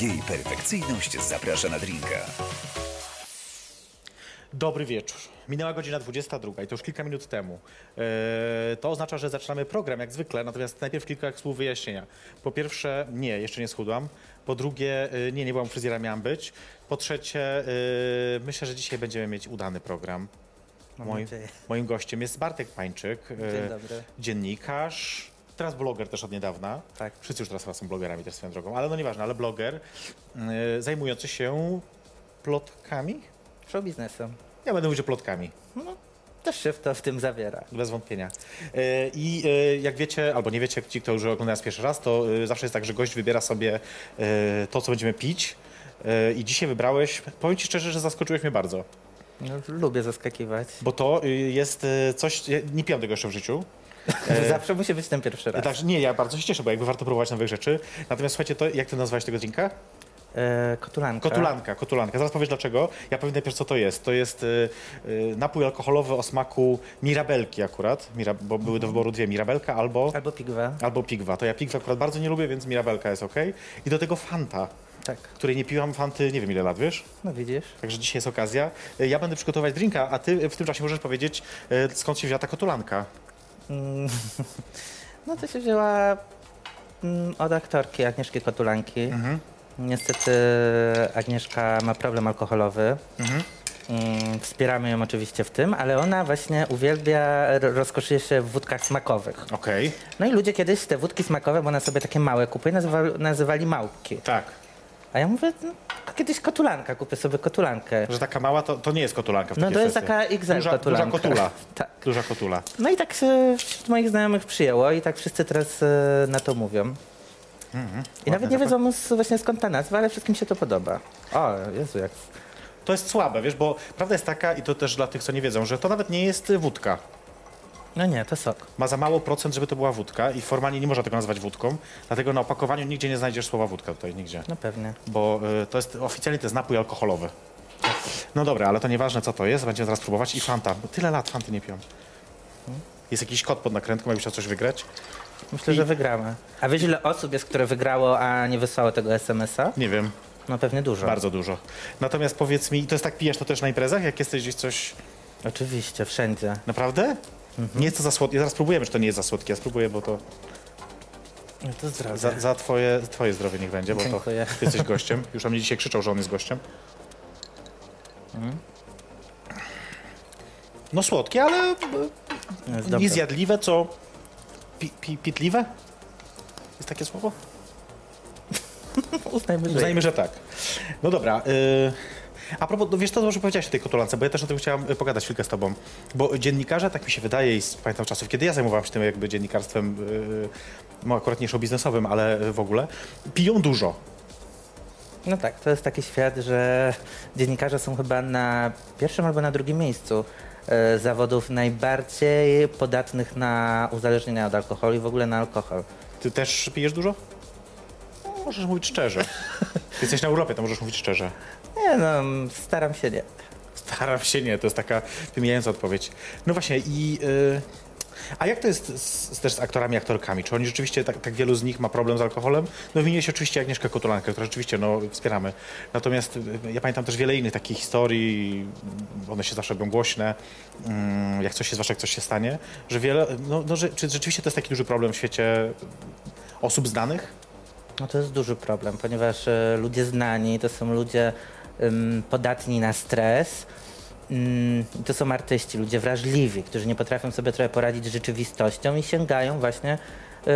Jej perfekcyjność zaprasza na drinka. Dobry wieczór. Minęła godzina 22 i to już kilka minut temu. Eee, to oznacza, że zaczynamy program jak zwykle, natomiast najpierw kilka słów wyjaśnienia. Po pierwsze, nie, jeszcze nie schudłam. Po drugie, e, nie, nie byłam fryzjera, miałam być. Po trzecie, e, myślę, że dzisiaj będziemy mieć udany program. Moim, moim gościem jest Bartek Pańczyk, e, Dzień dobry. dziennikarz, teraz bloger też od niedawna. Tak. Wszyscy już teraz są blogerami też swoją drogą, ale no nieważne, ale bloger e, zajmujący się plotkami. Show biznesem. Ja będę mówić o plotkami. No, też się w to w tym zawiera. Bez wątpienia. E, I e, jak wiecie, albo nie wiecie, ci, kto już ogląda nas pierwszy raz, to e, zawsze jest tak, że gość wybiera sobie to, co będziemy pić. I dzisiaj wybrałeś, powiem ci szczerze, że zaskoczyłeś mnie bardzo, No, lubię zaskakiwać. bo to jest coś, ja nie piłem tego jeszcze w życiu. Zawsze musi być ten pierwszy raz. Także nie, ja bardzo się cieszę, bo jakby warto próbować nowych rzeczy. Natomiast słuchajcie, to jak ty nazwałeś tego drinka? E, kotulanka. Kotulanka, kotulanka. Zaraz powiesz dlaczego. Ja powiem najpierw, co to jest. To jest y, napój alkoholowy o smaku mirabelki akurat, bo były do wyboru dwie, mirabelka albo, Albo pigwa. albo pigwa. To ja pigwa akurat bardzo nie lubię, więc mirabelka jest ok. I do tego fanta, Tak. której nie piłam fanty nie wiem ile lat, wiesz? No widzisz. Także dzisiaj jest okazja. Ja będę przygotowywać drinka, a ty w tym czasie możesz powiedzieć, skąd się wzięła ta kotulanka. Mm, No to się wzięła mm, od aktorki Agnieszki Kotulanki. Mhm. Niestety Agnieszka ma problem alkoholowy. Mhm. Wspieramy ją oczywiście w tym, ale ona właśnie uwielbia, rozkoszuje się w wódkach smakowych. Okej, No i ludzie kiedyś te wódki smakowe, bo one sobie takie małe kupuje, nazywali, nazywali małpki. tak. A ja mówię, no, kiedyś kotulanka, kupię sobie kotulankę. Że taka mała to, to nie jest kotulanka w No to jest sesji. taka XL duża, kotulanka. Duża kotula. Tak. Duża kotula. No i tak się wśród moich znajomych przyjęło i tak wszyscy teraz e, na to mówią. I nawet nie wiedzą s- właśnie skąd ta nazwa, ale wszystkim się to podoba. O, Jezu, jak... To jest słabe, wiesz, bo prawda jest taka, i to też dla tych, co nie wiedzą, że to nawet nie jest wódka. No nie, to sok. Ma za mało procent, żeby to była wódka i formalnie nie można tego nazwać wódką, dlatego na opakowaniu nigdzie nie znajdziesz słowa wódka tutaj, nigdzie. No pewnie. Bo y, to jest, oficjalnie to jest napój alkoholowy. No dobra, ale to nieważne co to jest, będziemy zaraz próbować. I Fanta, bo tyle lat Fanty nie piłem. Jest jakiś kod pod nakrętką, jakbyś chciał coś wygrać? Myślę, I- że wygramy. A wiesz ile osób jest, które wygrało, a nie wysłało tego SMS-a? Nie wiem, No pewnie dużo. bardzo dużo. Natomiast powiedz mi, to jest tak, pijesz to też na imprezach, jak jesteś gdzieś coś... Oczywiście, wszędzie. Naprawdę? Nie jest to za słodkie. Zaraz spróbujemy, czy to nie jest za słodkie. Ja spróbuję, bo to No to zdrowie. za, za twoje, twoje zdrowie niech będzie, bo to Dziękuję. ty jesteś gościem. Już na mnie dzisiaj krzyczał, że on jest gościem. No słodkie, ale e, Jest nie dobre. zjadliwe, co pi, pi, pitliwe? Jest takie słowo? Uznajmy, że Uznajmy, że tak. No dobra. Y, a propos, no wiesz to, że powiedziałeś o tej kotulance, bo ja też o tym chciałem y, pogadać chwilkę z tobą. Bo dziennikarze, tak mi się wydaje i z, pamiętam czasów, kiedy ja zajmowałem się tym jakby dziennikarstwem, y, no akurat nie biznesowym, ale y, w ogóle, piją dużo. No tak, to jest taki świat, że dziennikarze są chyba na pierwszym albo na drugim miejscu e, zawodów najbardziej podatnych na uzależnienia od alkoholu i w ogóle na alkohol. Ty też pijesz dużo? No, możesz mówić szczerze. Ty jesteś na Europie, to możesz mówić szczerze. Nie no, staram się nie. Staram się nie, to jest taka wymijająca odpowiedź. No właśnie i... Y, a jak to jest z, z, też z aktorami, aktorkami? Czy oni rzeczywiście, tak, tak wielu z nich ma problem z alkoholem? No wymieniłeś oczywiście Agnieszkę Kotulankę, którą rzeczywiście no, wspieramy. Natomiast y, ja pamiętam też wiele innych takich historii, one się zawsze robią głośne, mm, jak coś się, zwłaszcza jak coś się stanie, że wiele, no, no że, czy rzeczywiście to jest taki duży problem w świecie osób znanych? No to jest duży problem, ponieważ e, ludzie znani to są ludzie podatni na stres. I to są artyści, ludzie wrażliwi, którzy nie potrafią sobie trochę poradzić z rzeczywistością i sięgają właśnie y,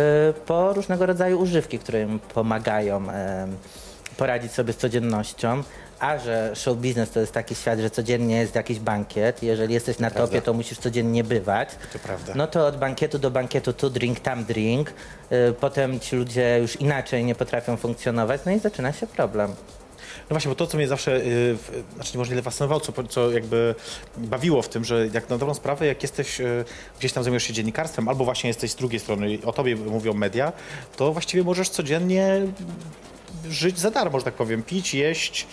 po różnego rodzaju używki, które im pomagają poradzić sobie z codziennością. A że show biznes to jest taki świat, że codziennie jest jakiś bankiet. Jeżeli jesteś na Prawda. topie, to musisz codziennie bywać. To prawda. No to od bankietu do bankietu, tu drink, tam drink. Y, Potem ci ludzie już inaczej nie potrafią funkcjonować, no i zaczyna się problem. No właśnie, bo to, co mnie zawsze, yy, znaczy może nie fascynowało, co, co jakby bawiło w tym, że jak na dobrą sprawę, jak jesteś yy, gdzieś tam zajmujesz się dziennikarstwem, albo właśnie jesteś z drugiej strony, i o tobie mówią media, to właściwie możesz codziennie żyć za darmo, że tak powiem, pić, jeść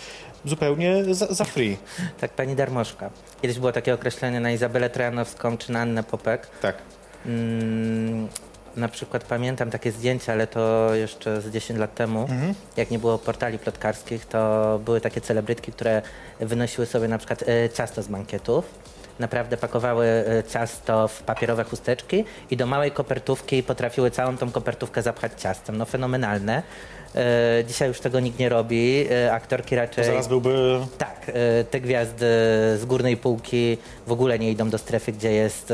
zupełnie za, za free. Tak, pani Darmoszka. Kiedyś było takie określenie na Izabelę Trojanowską czy na Annę Popek. Tak. Mm, na przykład pamiętam takie zdjęcia, ale to jeszcze z 10 lat temu, Mhm. jak nie było portali plotkarskich, to były takie celebrytki, które wynosiły sobie na przykład e, ciasto z bankietów. Naprawdę pakowały e, ciasto w papierowe chusteczki i do małej kopertówki potrafiły całą tą kopertówkę zapchać ciastem. No fenomenalne. E, Dzisiaj już tego nikt nie robi. E, Aktorki To raczej... zaraz byłby... Tak, e, te gwiazdy z górnej półki w ogóle nie idą do strefy, gdzie jest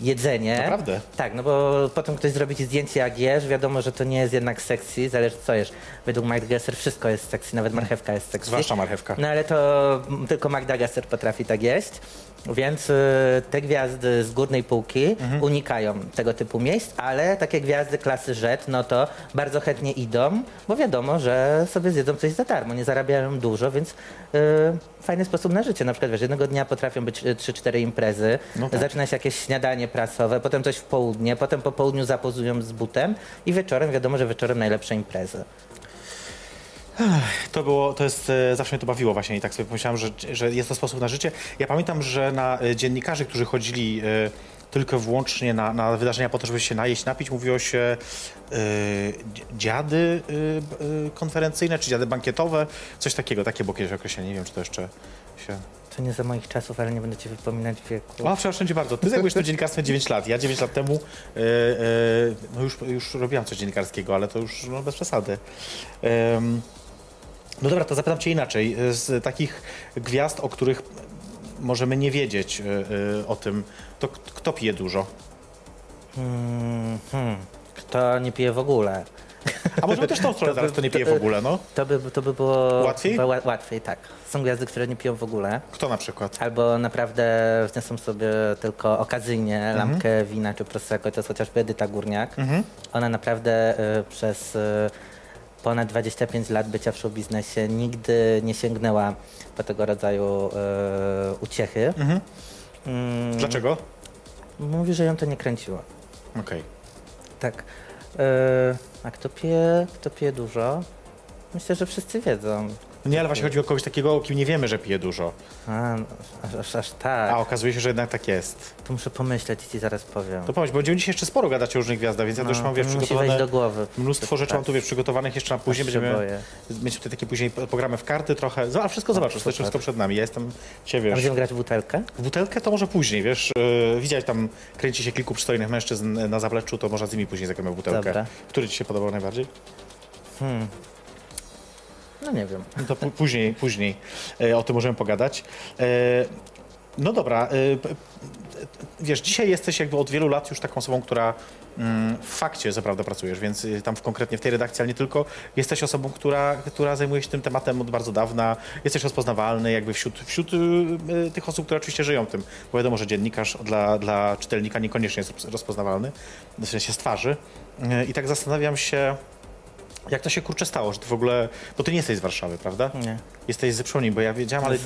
jedzenie. Naprawdę? Tak, no bo potem ktoś zrobi ci zdjęcie jak jesz, wiadomo, że to nie jest jednak sexy, zależy co jesz. Według Magda Gesser wszystko jest sexy, nawet marchewka jest sexy. Zwłaszcza marchewka. No ale to tylko Magda Gesser potrafi tak jeść. Więc y, te gwiazdy z górnej półki Mhm. unikają tego typu miejsc, ale takie gwiazdy klasy Z, no to bardzo chętnie idą, bo wiadomo, że sobie zjedzą coś za darmo, nie zarabiają dużo, więc y, fajny sposób na życie. Na przykład wiesz, jednego dnia potrafią być y, 3-4 imprezy, No tak. zaczyna się jakieś śniadanie prasowe, potem coś w południe, potem po południu zapozują z butem i wieczorem, wiadomo, że wieczorem najlepsze imprezy. To było, to jest, e, zawsze mnie to bawiło właśnie i tak sobie pomyślałem, że, że jest to sposób na życie. Ja pamiętam, że na e, dziennikarzy, którzy chodzili e, tylko wyłącznie na, na wydarzenia po to, żeby się najeść, napić, mówiło się dzi- dziady e, konferencyjne, czy dziady bankietowe, coś takiego, takie było kiedyś określenie, nie wiem, czy to jeszcze się... To nie za moich czasów, ale nie będę ci wypominać wieku. O, przepraszam cię bardzo. Ty zajmujesz to dziennikarstwem 9 lat. Ja 9 lat temu no już, już robiłam coś dziennikarskiego, ale to już no, bez przesady. Em, no dobra, to zapytam cię inaczej. Z takich gwiazd, o których możemy nie wiedzieć e, e, o tym, to kto pije dużo? Hmm, hmm. Kto nie pije w ogóle? A możemy też tą stronę To zaraz, by- kto nie pije w to- ogóle, no? To by, to by było Łatwiej? ła- łatwiej, tak. Są gwiazdy, które nie piją w ogóle. Kto na przykład? Albo naprawdę wniosą sobie tylko okazyjnie Mhm. lampkę wina czy prosecco. To jest chociażby Edyta Górniak. Mhm. Ona naprawdę y, przez y, ponad 25 lat bycia w show biznesie nigdy nie sięgnęła po tego rodzaju y, uciechy. Mhm. Mm, Dlaczego? Mówi, że ją to nie kręciło. Okej. Tak. E, a kto pije, kto pije dużo? Myślę, że wszyscy wiedzą. Nie, ale właśnie chodzi o kogoś takiego, o kim nie wiemy, że pije dużo. A, no, aż, aż, tak. A okazuje się, że jednak tak jest. To muszę pomyśleć i ci zaraz powiem. To pomyśl, bo będziemy dzisiaj jeszcze sporo gadać o różnych gwiazdach, więc ja to już mam, wiesz, przygotowane... wejść do głowy. Mnóstwo rzeczy mam tu wiesz, przygotowanych jeszcze na później. Będziemy boję. mieć tutaj takie później pogramy w karty trochę. A wszystko zobaczysz, to wszystko przed nami. Ja jestem A wiesz. będziemy grać w butelkę? W butelkę to może później, wiesz. Yy, widziałeś tam kręci się kilku przystojnych mężczyzn na zapleczu, to może z nimi później zagramy w butelkę. Dobra. Który ci się podobał najbardziej? Hmm. No nie wiem. To pó- później, później e, o tym możemy pogadać. E, no dobra, e, wiesz, dzisiaj jesteś jakby od wielu lat już taką osobą, która mm, w fakcie co prawda pracujesz, więc tam konkretnie w tej redakcji, ale nie tylko, jesteś osobą, która, która zajmuje się tym tematem od bardzo dawna, jesteś rozpoznawalny jakby wśród, wśród tych osób, które oczywiście żyją tym, bo wiadomo, że dziennikarz dla, dla czytelnika niekoniecznie jest rozpoznawalny, w sensie z twarzy. I tak zastanawiam się, jak to się kurczę stało, że ty w ogóle, bo ty nie jesteś z Warszawy, prawda? Nie. Jesteś ze Przypomnij, bo ja wiedziałem, ale z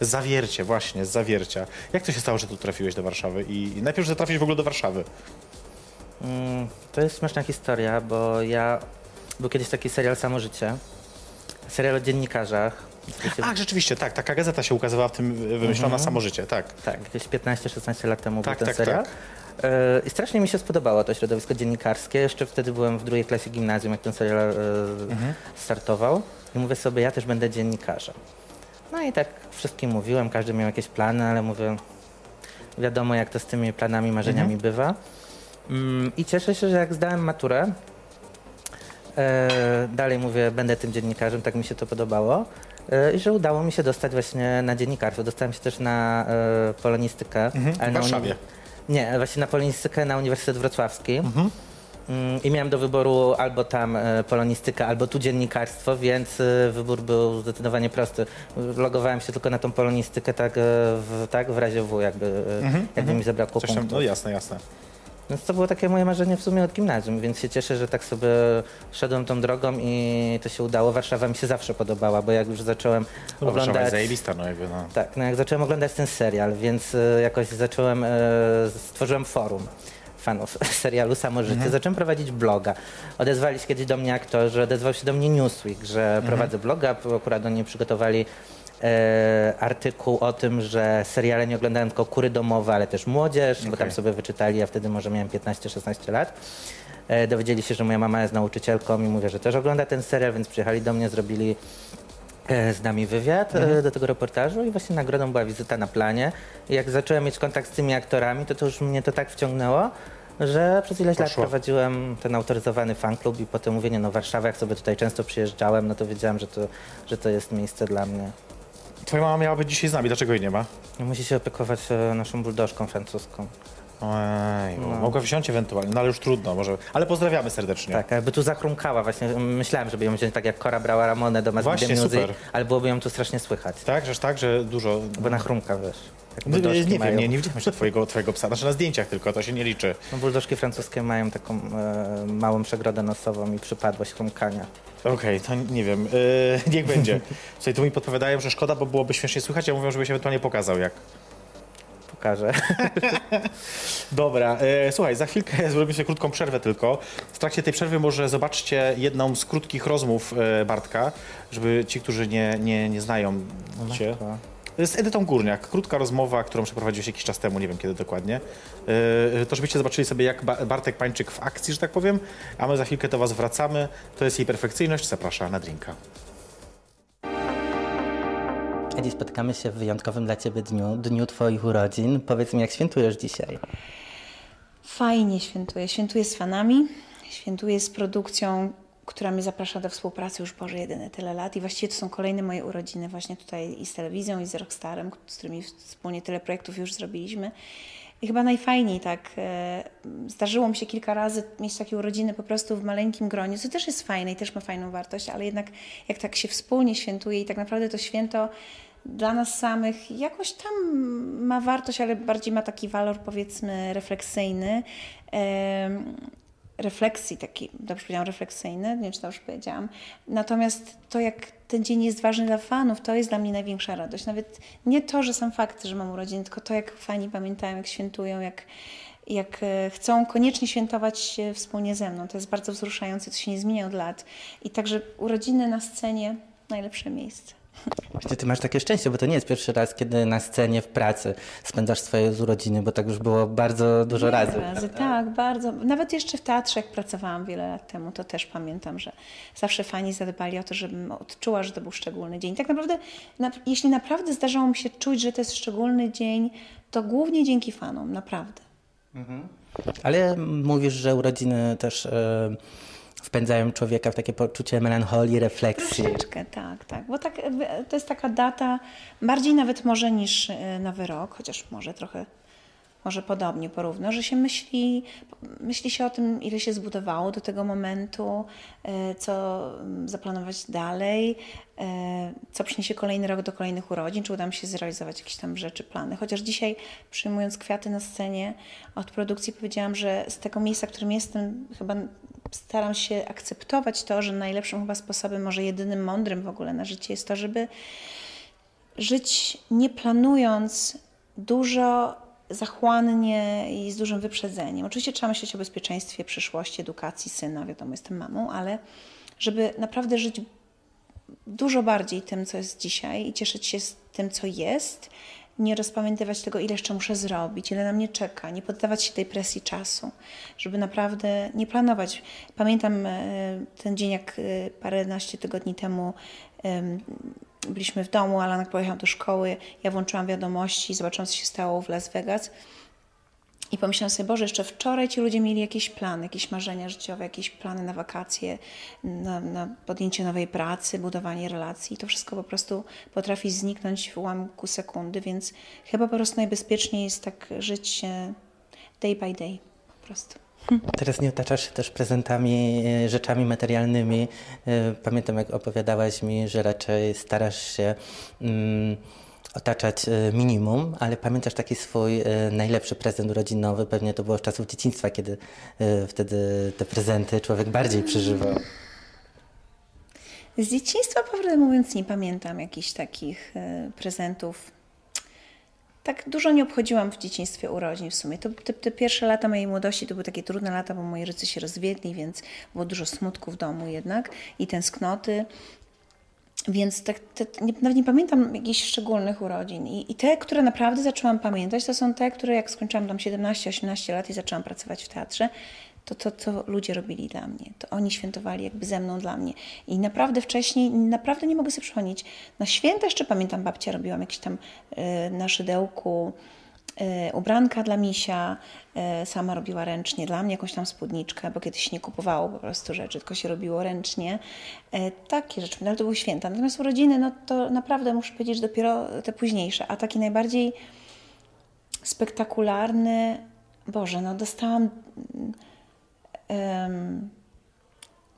Zawiercie, właśnie, z Zawiercia. Jak to się stało, że tu trafiłeś do Warszawy i i najpierw, że trafiłeś w ogóle do Warszawy? Mm, to jest śmieszna historia, bo ja... Był kiedyś taki serial Samo Życie. Serial o dziennikarzach. Się- Ach, rzeczywiście, tak, taka gazeta się ukazywała w tym wymyślona samo życie, tak. Tak, jakieś 15-16 lat temu Tak, był ten tak, serial. tak. E, I strasznie mi się spodobało to środowisko dziennikarskie. Jeszcze wtedy byłem w drugiej klasie gimnazjum, jak ten serial e, Mhm. startował. I mówię sobie, ja też będę dziennikarzem. No i tak wszystkim mówiłem, każdy miał jakieś plany, ale mówię, wiadomo jak to z tymi planami, marzeniami Mhm. bywa. Mm, I cieszę się, że jak zdałem maturę, e, dalej mówię, będę tym dziennikarzem, tak mi się to podobało. I że udało mi się dostać właśnie na dziennikarstwo. Dostałem się też na polonistykę. Mhm, w uni- Warszawie. Nie, właśnie na polonistykę na Uniwersytet Wrocławski. Mhm. Mm, I miałem do wyboru albo tam e, polonistykę, albo tu dziennikarstwo, więc e, wybór był zdecydowanie prosty. Logowałem się tylko na tą polonistykę tak, e, w, tak w razie W, jakby, e, Mhm, jakby mi zabrakło Coś tam, punktów. no jasne, jasne. Więc to było takie moje marzenie w sumie od gimnazjum, więc się cieszę, że tak sobie szedłem tą drogą i to się udało. Warszawa mi się zawsze podobała, bo jak już zacząłem No, Warszawa jest oglądać... zajebista, no jakby, no. Tak, no jak zacząłem oglądać ten serial, więc e, jakoś zacząłem, e, stworzyłem forum fanów serialu Samo Życie. Mhm. Zacząłem prowadzić bloga. Odezwali się kiedyś do mnie aktorzy, odezwał się do mnie Newsweek, że Mhm. prowadzę bloga, akurat oni przygotowali e, artykuł o tym, że seriale nie oglądają tylko kury domowe, ale też młodzież, bo tam sobie wyczytali, ja wtedy może miałem 15-16 lat. E, dowiedzieli się, że moja mama jest nauczycielką i mówię, że też ogląda ten serial, więc przyjechali do mnie, zrobili e, z nami wywiad e, do tego reportażu i właśnie nagrodą była wizyta na planie. I jak zacząłem mieć kontakt z tymi aktorami, to, to już mnie to tak wciągnęło, że przez ileś lat Poszło. prowadziłem ten autoryzowany fanklub i potem mówię, nie no Warszawa, jak sobie tutaj często przyjeżdżałem, no to wiedziałem, że to, że to jest miejsce dla mnie. Twoja mama miała być dzisiaj z nami, dlaczego jej nie ma? Musi się opiekować e, naszą buldożką francuską. Ej, Mogła wziąć ewentualnie, no ale już trudno, może. Ale pozdrawiamy serdecznie. Tak, jakby tu zachrumkała właśnie. Myślałem, żeby ją wziąć tak jak Cora brała Ramonę do Mass Media Music, super. ale byłoby ją tu strasznie słychać. Tak, że tak, że dużo. Bo na chrumka, wiesz. Jak No, nie wiem, mają. nie, nie widziałem jeszcze twojego, twojego psa, znaczy na zdjęciach tylko, to się nie liczy. No, buldożki francuskie mają taką e, małą przegrodę nosową i przypadłość chrumkania. Okej, to nie wiem, yy, niech będzie. Słuchaj, tu mi podpowiadają, że szkoda, bo byłoby śmiesznie słychać, ja mówią, żebyś ewentualnie pokazał jak. Pokażę. Dobra, e, słuchaj, za chwilkę zrobimy sobie krótką przerwę tylko. W trakcie tej przerwy może zobaczcie jedną z krótkich rozmów e, Bartka, żeby ci, którzy nie, nie, nie znają cię. Z Edytą Górniak, krótka rozmowa, którą przeprowadziłeś jakiś czas temu, nie wiem kiedy dokładnie. E, To żebyście zobaczyli sobie, jak Ba- Bartek Pańczyk w akcji, że tak powiem, a my za chwilkę do Was wracamy. To jest jej perfekcyjność, zaprasza na drinka. Dziś spotykamy się w wyjątkowym dla Ciebie dniu, dniu Twoich urodzin. Powiedz mi, jak świętujesz dzisiaj? Fajnie świętuję. Świętuję z fanami, świętuję z produkcją, która mnie zaprasza do współpracy już Boże jedyne tyle lat. I właściwie to są kolejne moje urodziny właśnie tutaj i z telewizją, i z Rockstarem, z którymi wspólnie tyle projektów już zrobiliśmy. I chyba najfajniej tak, e, zdarzyło mi się kilka razy mieć takie urodziny po prostu w maleńkim gronie, co też jest fajne i też ma fajną wartość, ale jednak jak tak się wspólnie świętuje i tak naprawdę to święto dla nas samych jakoś tam ma wartość, ale bardziej ma taki walor powiedzmy refleksyjny. Refleksji taki, dobrze powiedziałam, refleksyjny, nie wiem, czy dobrze powiedziałam. Natomiast to, jak ten dzień jest ważny dla fanów, to jest dla mnie największa radość. Nawet nie to, że sam fakt, że mam urodziny, tylko to, jak fani pamiętają, jak świętują, jak, jak e, chcą koniecznie świętować wspólnie ze mną. To jest bardzo wzruszające, to się nie zmienia od lat. I także urodziny na scenie, najlepsze miejsce. Właśnie Ty masz takie szczęście, bo to nie jest pierwszy raz, kiedy na scenie w pracy spędzasz swoje urodziny, bo tak już było bardzo dużo Wiele razy. razy. Tak, bardzo. Nawet jeszcze w teatrze, jak pracowałam wiele lat temu, to też pamiętam, że zawsze fani zadbali o to, żebym odczuła, że to był szczególny dzień. Tak naprawdę, na, jeśli naprawdę zdarzało mi się czuć, że to jest szczególny dzień, to głównie dzięki fanom, naprawdę. Ale mówisz, że urodziny też e, wpędzają człowieka w takie poczucie melancholii, refleksji. Troszeczkę, tak, tak. Bo tak, jakby to jest taka data, bardziej nawet może niż e, Nowy Rok, chociaż może trochę, może podobnie porówno, że się myśli, myśli się o tym, ile się zbudowało do tego momentu, e, co zaplanować dalej, e, co przyniesie kolejny rok do kolejnych urodzin, czy uda mi się zrealizować jakieś tam rzeczy, plany. Chociaż dzisiaj przyjmując kwiaty na scenie od produkcji powiedziałam, że z tego miejsca, w którym jestem, chyba staram się akceptować to, że najlepszym chyba sposobem, może jedynym mądrym w ogóle na życie jest to, żeby żyć nie planując dużo, zachłannie i z dużym wyprzedzeniem. Oczywiście trzeba myśleć o bezpieczeństwie, przyszłości, edukacji syna, wiadomo, jestem mamą, ale żeby naprawdę żyć dużo bardziej tym, co jest dzisiaj i cieszyć się z tym, co jest, nie rozpamiętywać tego, ile jeszcze muszę zrobić, ile na mnie czeka, nie poddawać się tej presji czasu, żeby naprawdę nie planować. Pamiętam e, ten dzień, jak e, paręnaście tygodni temu em, byliśmy w domu, Alanek pojechał do szkoły, ja włączyłam wiadomości, zobaczyłam, co się stało w Las Vegas. I pomyślałam sobie, Boże, jeszcze wczoraj ci ludzie mieli jakieś plany, jakieś marzenia życiowe, jakieś plany na wakacje, na, na podjęcie nowej pracy, budowanie relacji. To wszystko po prostu potrafi zniknąć w ułamku sekundy, więc chyba po prostu najbezpieczniej jest tak żyć day by day po prostu. Teraz nie otaczasz się też prezentami, e, rzeczami materialnymi. E, Pamiętam, jak opowiadałaś mi, że raczej starasz się mm, otaczać e, minimum, ale pamiętasz taki swój e, najlepszy prezent urodzinowy? Pewnie to było z czasów dzieciństwa, kiedy e, wtedy te prezenty człowiek bardziej przeżywał. Z dzieciństwa, prawdę mówiąc, nie pamiętam jakichś takich prezentów. Tak dużo nie obchodziłam w dzieciństwie urodzin w sumie. To, te, te pierwsze lata mojej młodości to były takie trudne lata, bo moi rodzice się rozwiedli, więc było dużo smutku w domu jednak i tęsknoty. Więc tak, te, nie, nawet nie pamiętam jakichś szczególnych urodzin. I, I te, które naprawdę zaczęłam pamiętać, to są te, które jak skończyłam tam 17-18 lat i zaczęłam pracować w teatrze, to to, co ludzie robili dla mnie. To oni świętowali jakby ze mną dla mnie. I naprawdę wcześniej, naprawdę nie mogę sobie przypomnieć. Na święta jeszcze pamiętam, babcia robiłam jakieś tam y, na szydełku ubranka dla misia, y, sama robiła ręcznie dla mnie jakąś tam spódniczkę, bo kiedyś nie kupowało po prostu rzeczy, tylko się robiło ręcznie. Y, takie rzeczy, ale to były święta. Natomiast urodziny, no to naprawdę muszę powiedzieć, że dopiero te późniejsze. A taki najbardziej spektakularny, Boże, no dostałam em,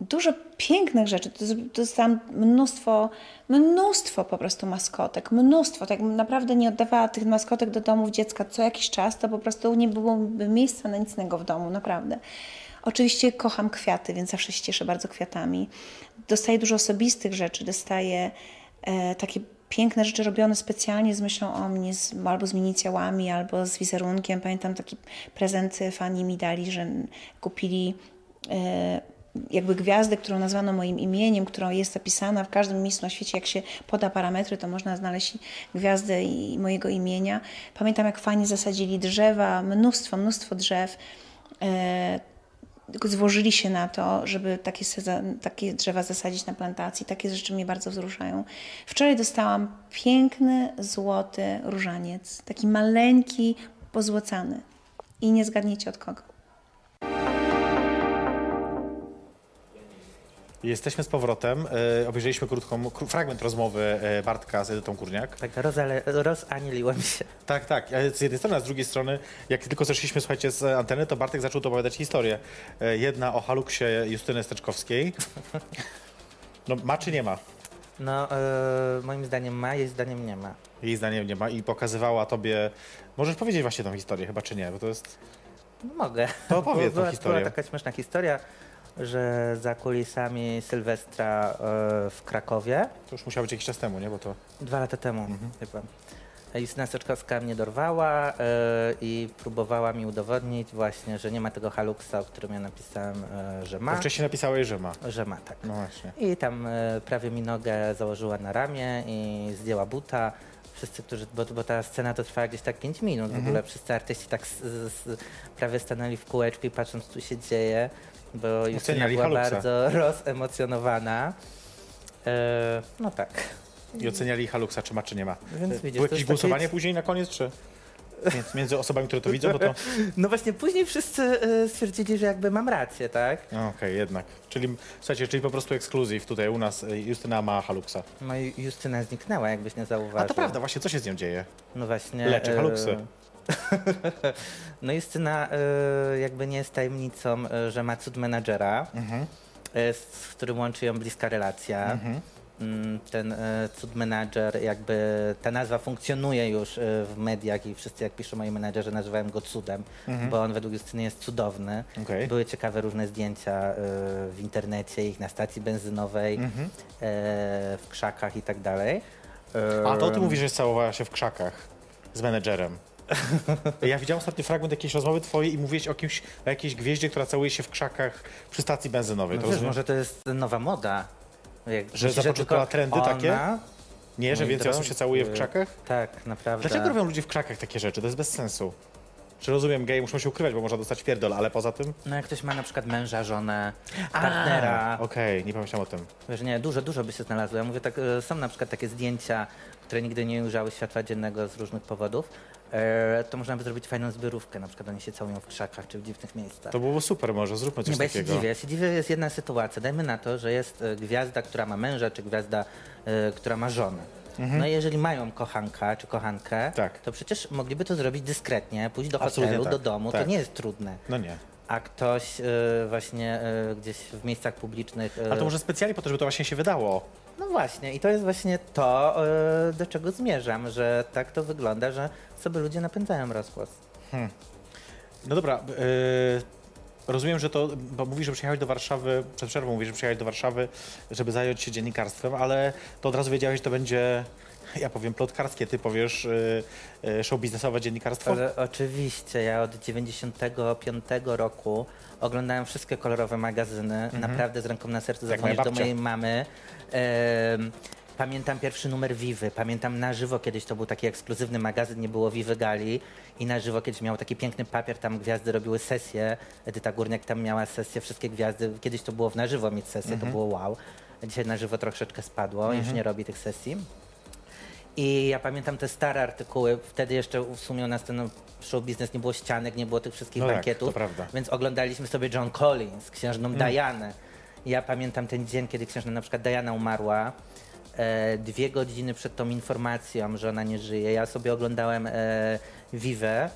dużo pięknych rzeczy. Dostałam mnóstwo, mnóstwo po prostu maskotek, mnóstwo. Tak naprawdę nie oddawała tych maskotek do domów dziecka co jakiś czas, to po prostu nie byłoby miejsca na nic innego w domu, naprawdę. Oczywiście kocham kwiaty, więc zawsze się cieszę bardzo kwiatami. Dostaję dużo osobistych rzeczy, dostaję e, takie piękne rzeczy robione specjalnie z myślą o mnie, z, albo z inicjałami, albo z wizerunkiem. Pamiętam taki prezent fani mi dali, że kupili e, jakby gwiazdę, którą nazwano moim imieniem, która jest zapisana w każdym miejscu na świecie. Jak się poda parametry, to można znaleźć gwiazdę i mojego imienia. Pamiętam, jak fani zasadzili drzewa, mnóstwo, mnóstwo drzew. E, złożyli się na to, żeby takie, takie drzewa zasadzić na plantacji. Takie rzeczy mnie bardzo wzruszają. Wczoraj dostałam piękny, złoty różaniec. Taki maleńki, pozłocany. I nie zgadniecie od kogo. Jesteśmy z powrotem. E, obejrzeliśmy krótką, kró- fragment rozmowy e, Bartka z Edytą Kurniak. Tak, rozale, rozanieliłem się. Tak, tak. Z jednej strony, a z drugiej strony, jak tylko zeszliśmy, słuchajcie, z anteny, to Bartek zaczął opowiadać historię. E, Jedna o haluksie Justyny Steczkowskiej. No, ma czy nie ma? No, e, moim zdaniem ma, jej zdaniem nie ma. Jej zdaniem nie ma i pokazywała tobie... Możesz powiedzieć właśnie tą historię, chyba czy nie, bo to jest... No, mogę. To opowiedz tą historię. Była taka śmieszna historia, że za kulisami Sylwestra e, w Krakowie, To już musiało być jakiś czas temu, nie? Bo to... dwa lata temu Mhm. chyba, Justyna Soczkowska mnie dorwała e, i próbowała mi udowodnić właśnie, że nie ma tego haluksa, o którym ja napisałem, e, że ma. wcześniej napisałeś, że ma. Że ma, tak. No właśnie. I tam prawie mi nogę założyła na ramię i zdjęła buta. Wszyscy, którzy, bo, bo ta scena to trwała gdzieś tak 5 minut. W Mhm. ogóle wszyscy artyści tak s, s, prawie stanęli w kółeczku i patrząc, co tu się dzieje, bo Justyna była bardzo rozemocjonowana. E, no tak. I oceniali haluksa, czy ma, czy nie ma. Więc widzisz, Było jakieś głosowanie takie- później na koniec, czy... Między, między osobami, które to widzą, bo to... No właśnie, później wszyscy e, stwierdzili, że jakby mam rację, tak? No, Okej, jednak. Czyli, słuchajcie, czyli po prostu ekskluzyw tutaj u nas. y, Justyna ma haluksa. No i Justyna zniknęła, jakbyś nie zauważył. A to prawda, właśnie, co się z nią dzieje? No właśnie. Leczy e, haluksy. no Justyna e, jakby nie jest tajemnicą, e, że ma cud menadżera, Mhm. e, z którym łączy ją bliska relacja. Mhm. Mm, Ten cud menadżer, jakby ta nazwa funkcjonuje już w mediach i wszyscy jak piszą moi menadżerzy nazywają go cudem, bo on według Justyny jest cudowny. Mhm. Okej. Były ciekawe różne zdjęcia w internecie, ich na stacji benzynowej, Mhm. w krzakach i tak dalej. A to ty mówisz, że całowała się w krzakach z menedżerem. Ja widziałem ostatni fragment jakiejś rozmowy twojej i mówiłeś o, kimś, o jakiejś gwieździe, która całuje się w krzakach przy stacji benzynowej. No To wiesz, rozumiem? może to jest nowa moda. Jak, Że zapoczątkowała trendy takie? ona? Nie, że Mój więcej osób się całuje w krzakach? Tak, naprawdę. Dlaczego robią ludzie w krzakach takie rzeczy? To jest bez sensu. Czy rozumiem, geje muszą się ukrywać, bo można dostać pierdol, ale poza tym... No jak ktoś ma na przykład męża, żonę, partnera, Okej, nie pomyślałem o tym. wiesz, nie, dużo, dużo by się znalazło. Ja mówię tak, e, są na przykład takie zdjęcia, które nigdy nie ujrzały światła dziennego z różnych powodów. E, to można by zrobić fajną zbiorówkę, na przykład oni się całują w krzakach czy w dziwnych miejscach. To byłoby super może, zróbmy coś Nie, bo ja się takiego. dziwię. Ja się dziwię, jest jedna sytuacja. Dajmy na to, że jest e, gwiazda, która ma męża, czy gwiazda, która ma żonę. No i jeżeli mają kochanka czy kochankę, Mhm. Tak. to przecież mogliby to zrobić dyskretnie, pójść do hotelu, tak, do domu, tak. to nie jest trudne. No nie. A ktoś e, właśnie e, gdzieś w miejscach publicznych... Ale to może specjalnie po to, żeby to właśnie się wydało. No właśnie, i to jest właśnie to, do czego zmierzam, że tak to wygląda, że sobie ludzie napędzają rozgłos. No dobra, rozumiem, że to, bo mówisz, że przyjechałeś do Warszawy, przed przerwą mówisz, że przyjechałeś do Warszawy, żeby zająć się dziennikarstwem, ale to od razu wiedziałeś, że to będzie, ja powiem, plotkarskie, ty powiesz yy, yy, show biznesowe dziennikarstwo? Ale oczywiście, ja od 95 roku oglądałem wszystkie kolorowe magazyny, naprawdę z ręką na sercu Mhm. Zadzwonić do mojej mamy. Em, Pamiętam pierwszy numer Vivy, pamiętam na żywo kiedyś to był taki ekskluzywny magazyn, nie było Vivy Gali i na żywo kiedyś miał taki piękny papier, tam gwiazdy robiły sesje, Edyta Górniak tam miała sesję, wszystkie gwiazdy, kiedyś to było w na żywo mieć sesję, to było wow. Dzisiaj na żywo troszeczkę spadło, już nie robi tych sesji. I ja pamiętam te stare artykuły, wtedy jeszcze w sumie u nas ten show biznes nie było ścianek, nie było tych wszystkich No tak, bankietów, to prawda. więc oglądaliśmy sobie John Collins, księżną Mm. Dianę. Ja pamiętam ten dzień, kiedy księżna na przykład Diana umarła, dwie godziny przed tą informacją, że ona nie żyje, ja sobie oglądałem e, Vivę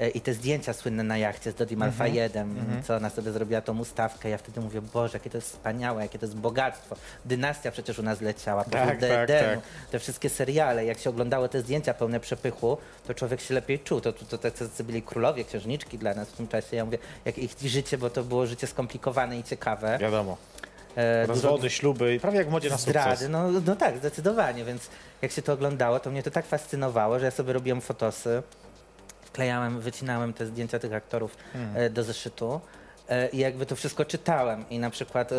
e, i te zdjęcia słynne na jachcie z Dodim Mhm. Alfa 1, co ona sobie zrobiła tą ustawkę. Ja wtedy mówię, Boże, jakie to jest wspaniałe, jakie to jest bogactwo. Dynastia przecież u nas leciała, Tak, do tak, Edenu, tak. te wszystkie seriale. Jak się oglądało te zdjęcia pełne przepychu, to człowiek się lepiej czuł. To, to, to tacy byli królowie, księżniczki dla nas w tym czasie. Ja mówię, jak ich życie, bo to było życie skomplikowane i ciekawe. Wiadomo. E, dużo Rozwody, śluby, prawie jak w modzie na zdrady, sukces. no, no tak, zdecydowanie, więc jak się to oglądało, to mnie to tak fascynowało, że ja sobie robiłem fotosy, wklejałem, wycinałem te zdjęcia tych aktorów e, do zeszytu e, i jakby to wszystko czytałem. I na przykład e,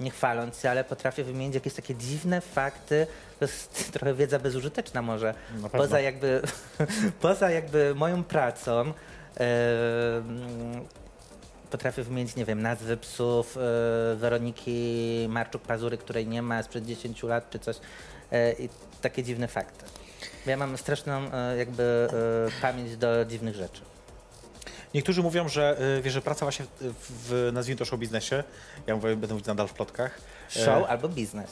nie chwaląc się, ale potrafię wymienić jakieś takie dziwne fakty, to jest trochę wiedza bezużyteczna może, poza jakby, poza jakby moją pracą, potrafię wymienić, nie wiem, nazwy psów e, Weroniki Marczuk-Pazury, której nie ma sprzed 10 lat czy coś. E, I takie dziwne fakty. Ja mam straszną e, jakby pamięć do dziwnych rzeczy. Niektórzy mówią, że wiesz, że praca właśnie w, w nazwijmy to show biznesie, ja mówię, będę mówić nadal w plotkach. Show albo biznes.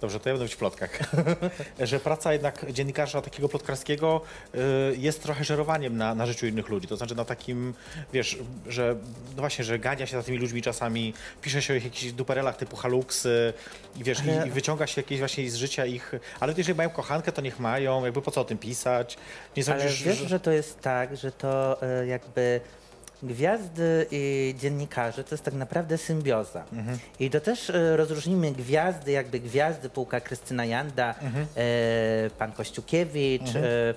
Dobrze, to ja będę mówić w plotkach. że praca jednak dziennikarza takiego plotkarskiego y, jest trochę żerowaniem na, na życiu innych ludzi. To znaczy na takim, wiesz, że no właśnie, że gania się za tymi ludźmi czasami, pisze się o ich jakichś duperelach typu Halux y, i wiesz, Ale- i, i wyciąga się jakieś właśnie z życia ich, ale jeżeli mają kochankę, to niech mają, jakby po co o tym pisać? Nie Ale sądzisz, wiesz, że... że to jest tak, że to e, jakby gwiazdy i dziennikarze to jest tak naprawdę symbioza. Mhm. I to też e, rozróżnimy gwiazdy, jakby gwiazdy półka Krystyna Janda, Mhm. e, pan Kościukiewicz, e,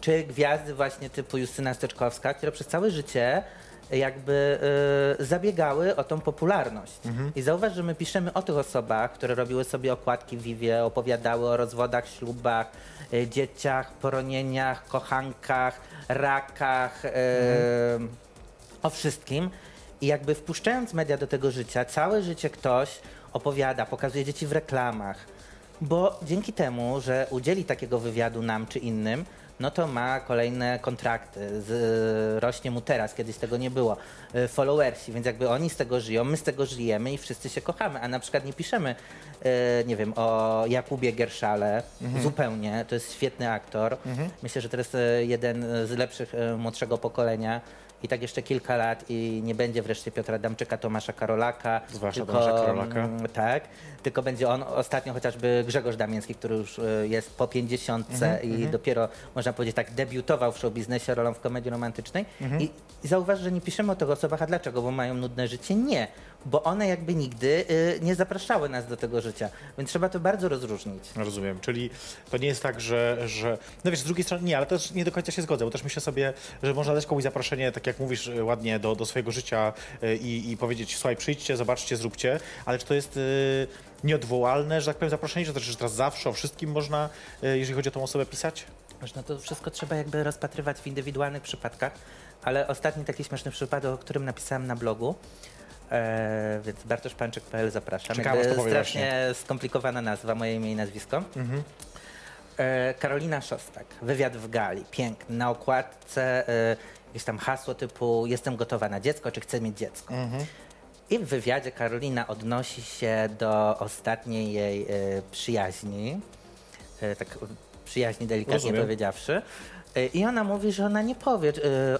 czy gwiazdy właśnie typu Justyna Steczkowska, które przez całe życie jakby e, zabiegały o tą popularność. Mhm. I zauważ, że my piszemy o tych osobach, które robiły sobie okładki w Vivie, opowiadały o rozwodach, ślubach, e, dzieciach, poronieniach, kochankach, rakach, e, o wszystkim. I jakby wpuszczając media do tego życia, całe życie ktoś opowiada, pokazuje dzieci w reklamach, bo dzięki temu, że udzieli takiego wywiadu nam czy innym, no to ma kolejne kontrakty, z, rośnie mu teraz, kiedyś tego nie było, y, followersi, więc jakby oni z tego żyją, my z tego żyjemy i wszyscy się kochamy, a na przykład nie piszemy, y, nie wiem, o Jakubie Gierszale, zupełnie, to jest świetny aktor, myślę, że to jest y, jeden z lepszych młodszego pokolenia, i tak jeszcze kilka lat i nie będzie wreszcie Piotra Adamczyka, Tomasza Karolaka. Zwłaszcza Tomasza Karolaka. mm, Tak, tylko będzie on ostatnio chociażby Grzegorz Damiński, który już y, jest po 50 Mhm, i dopiero, można powiedzieć tak, debiutował w show biznesie rolą w komedii romantycznej. Mhm. I, I zauważ, że nie piszemy o tych osobach, a dlaczego? Bo mają nudne życie? Nie, bo one jakby nigdy y, nie zapraszały nas do tego życia, więc trzeba to bardzo rozróżnić. Rozumiem, czyli to nie jest tak, że, że... No wiesz, z drugiej strony nie, ale też nie do końca się zgodzę, bo też myślę sobie, że można dać komuś zaproszenie, tak jak mówisz y, ładnie, do, do swojego życia y, i, i powiedzieć, słuchaj, przyjdźcie, zobaczcie, zróbcie, ale czy to jest y, nieodwołalne, że tak powiem, zaproszenie, że, to, że teraz zawsze o wszystkim można, y, jeżeli chodzi o tą osobę, pisać? Można to wszystko trzeba jakby rozpatrywać w indywidualnych przypadkach, ale ostatni taki śmieszny przypadek, o którym napisałem na blogu, e, więc bartoszpańczyk.pl zapraszam. Aż to strasznie skomplikowana nazwa, moje imię i nazwisko. E, Karolina Szostak, wywiad w gali, piękny, na okładce e, jakieś tam hasło typu jestem gotowa na dziecko, czy chcę mieć dziecko. I w wywiadzie Karolina odnosi się do ostatniej jej e, przyjaźni, e, tak przyjaźni delikatnie Rozumiem. powiedziawszy. E, I ona mówi, że ona nie powie,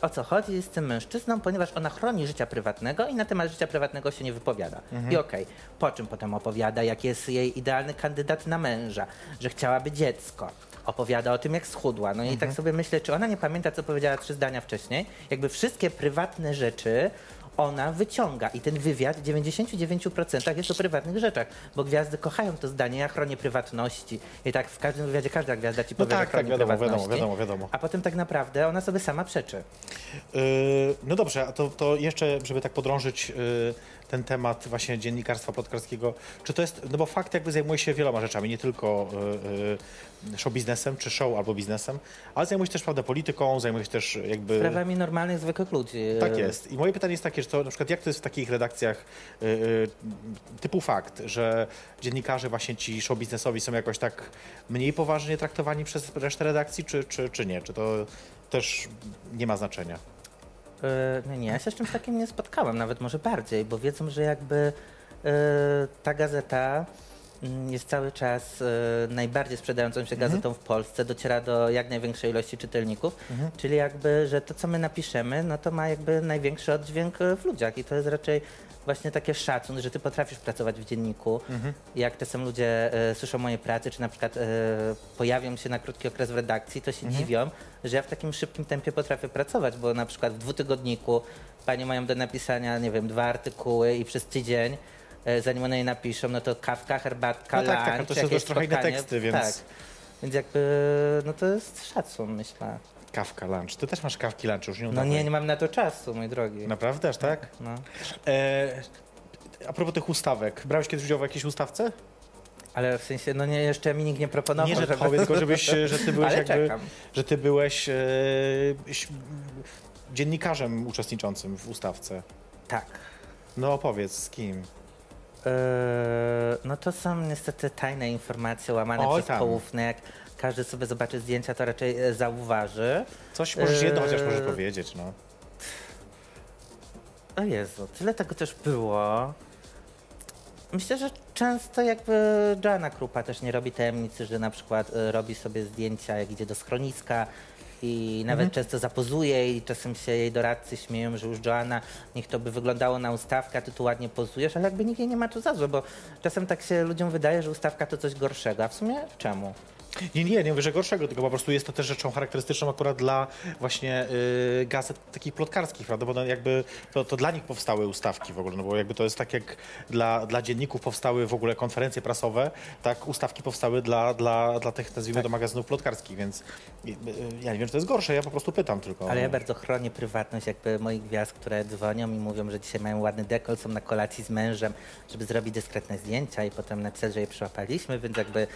o co chodzi z tym mężczyzną, ponieważ ona chroni życia prywatnego i na temat życia prywatnego się nie wypowiada. I okej, po czym potem opowiada, jaki jest jej idealny kandydat na męża, że chciałaby dziecko. Opowiada o tym, jak schudła. No i tak sobie myślę, czy ona nie pamięta, co powiedziała trzy zdania wcześniej. Jakby wszystkie prywatne rzeczy ona wyciąga i ten wywiad w 99% jest o prywatnych rzeczach, bo gwiazdy kochają to zdanie, ja chronię prywatności. I tak w każdym wywiadzie każda gwiazda ci No powie, tak, że tak, chroni wiadomo, wiadomo, wiadomo, wiadomo. A potem tak naprawdę ona sobie sama przeczy. Yy, no dobrze, a to, to jeszcze, żeby tak podrążyć yy, ten temat właśnie dziennikarstwa plotkarskiego, czy to jest, no bo fakt jakby zajmuje się wieloma rzeczami, nie tylko y, show biznesem, czy show albo biznesem, ale zajmuje się też, prawda, polityką, zajmuje się też jakby... Sprawami normalnych, zwykłych ludzi. Tak jest. I moje pytanie jest takie, że to na przykład jak to jest w takich redakcjach y, typu fakt, że dziennikarze właśnie ci show biznesowi są jakoś tak mniej poważnie traktowani przez resztę redakcji, czy, czy, czy nie? Czy to też nie ma znaczenia? No nie, ja się z czymś takim nie spotkałem, nawet może bardziej, bo wiedzą, że jakby e, ta gazeta mm, jest cały czas e, najbardziej sprzedającą się gazetą w Polsce, dociera do jak największej ilości czytelników, czyli jakby, że to co my napiszemy, no to ma jakby największy oddźwięk w ludziach i to jest raczej właśnie takie szacun, że ty potrafisz pracować w dzienniku. Jak czasem ludzie e, słyszą moje pracy, czy na przykład e, pojawią się na krótki okres w redakcji, to się dziwią, że ja w takim szybkim tempie potrafię pracować, bo na przykład w dwutygodniku panie mają do napisania, nie wiem, dwa artykuły i przez tydzień, e, zanim one je napiszą, no to kawka, herbatka, No tak, tak, lunch, to są też trochę inne teksty, więc- Tak. Więc jakby, no to jest szacun, myślę. Kawka, lunch. Ty też masz kawki, lunch, już nie No udawaj. nie, nie mam na to czasu, mój drogi. Naprawdę, aż tak? No. E, a propos tych ustawek, brałeś kiedyś udział w jakiejś ustawce? Ale w sensie, no nie, jeszcze mi nikt nie proponował, nie, że żeby... powiedz, tylko żebyś, że ty byłeś Ale jakby, czekam. że ty byłeś e, dziennikarzem uczestniczącym w ustawce. Tak. No opowiedz, z kim? Eee, no to są niestety tajne informacje łamane Oj, przez tam. poufne. Jak każdy sobie zobaczy zdjęcia, to raczej e, zauważy. Coś możesz jedno chociaż możesz powiedzieć, no. O Jezu, tyle tego też było. Myślę, że często jakby Joanna Krupa też nie robi tajemnicy, że na przykład e, robi sobie zdjęcia, jak idzie do schroniska i nawet Mhm. często zapozuje i czasem się jej doradcy śmieją, że już Joanna, niech to by wyglądało na ustawkę, a ty tu ładnie pozujesz, ale jakby nikt jej nie ma tu za złe, bo czasem tak się ludziom wydaje, że ustawka to coś gorszego, a w sumie czemu? Nie, nie, nie mówię, że gorszego, tylko po prostu jest to też rzeczą charakterystyczną akurat dla właśnie y, gazet takich plotkarskich, prawda? Bo no jakby to, to dla nich powstały ustawki w ogóle, no bo jakby to jest tak jak dla, dla dzienników powstały w ogóle konferencje prasowe, tak ustawki powstały dla, dla, dla tych, nazwijmy to, magazynów plotkarskich, więc y, y, ja nie wiem, czy to jest gorsze, ja po prostu pytam tylko. Ale ja bardzo chronię prywatność jakby moich gwiazd, które dzwonią i mówią, że dzisiaj mają ładny dekol, są na kolacji z mężem, żeby zrobić dyskretne zdjęcia i potem napisać, że je przyłapaliśmy, więc jakby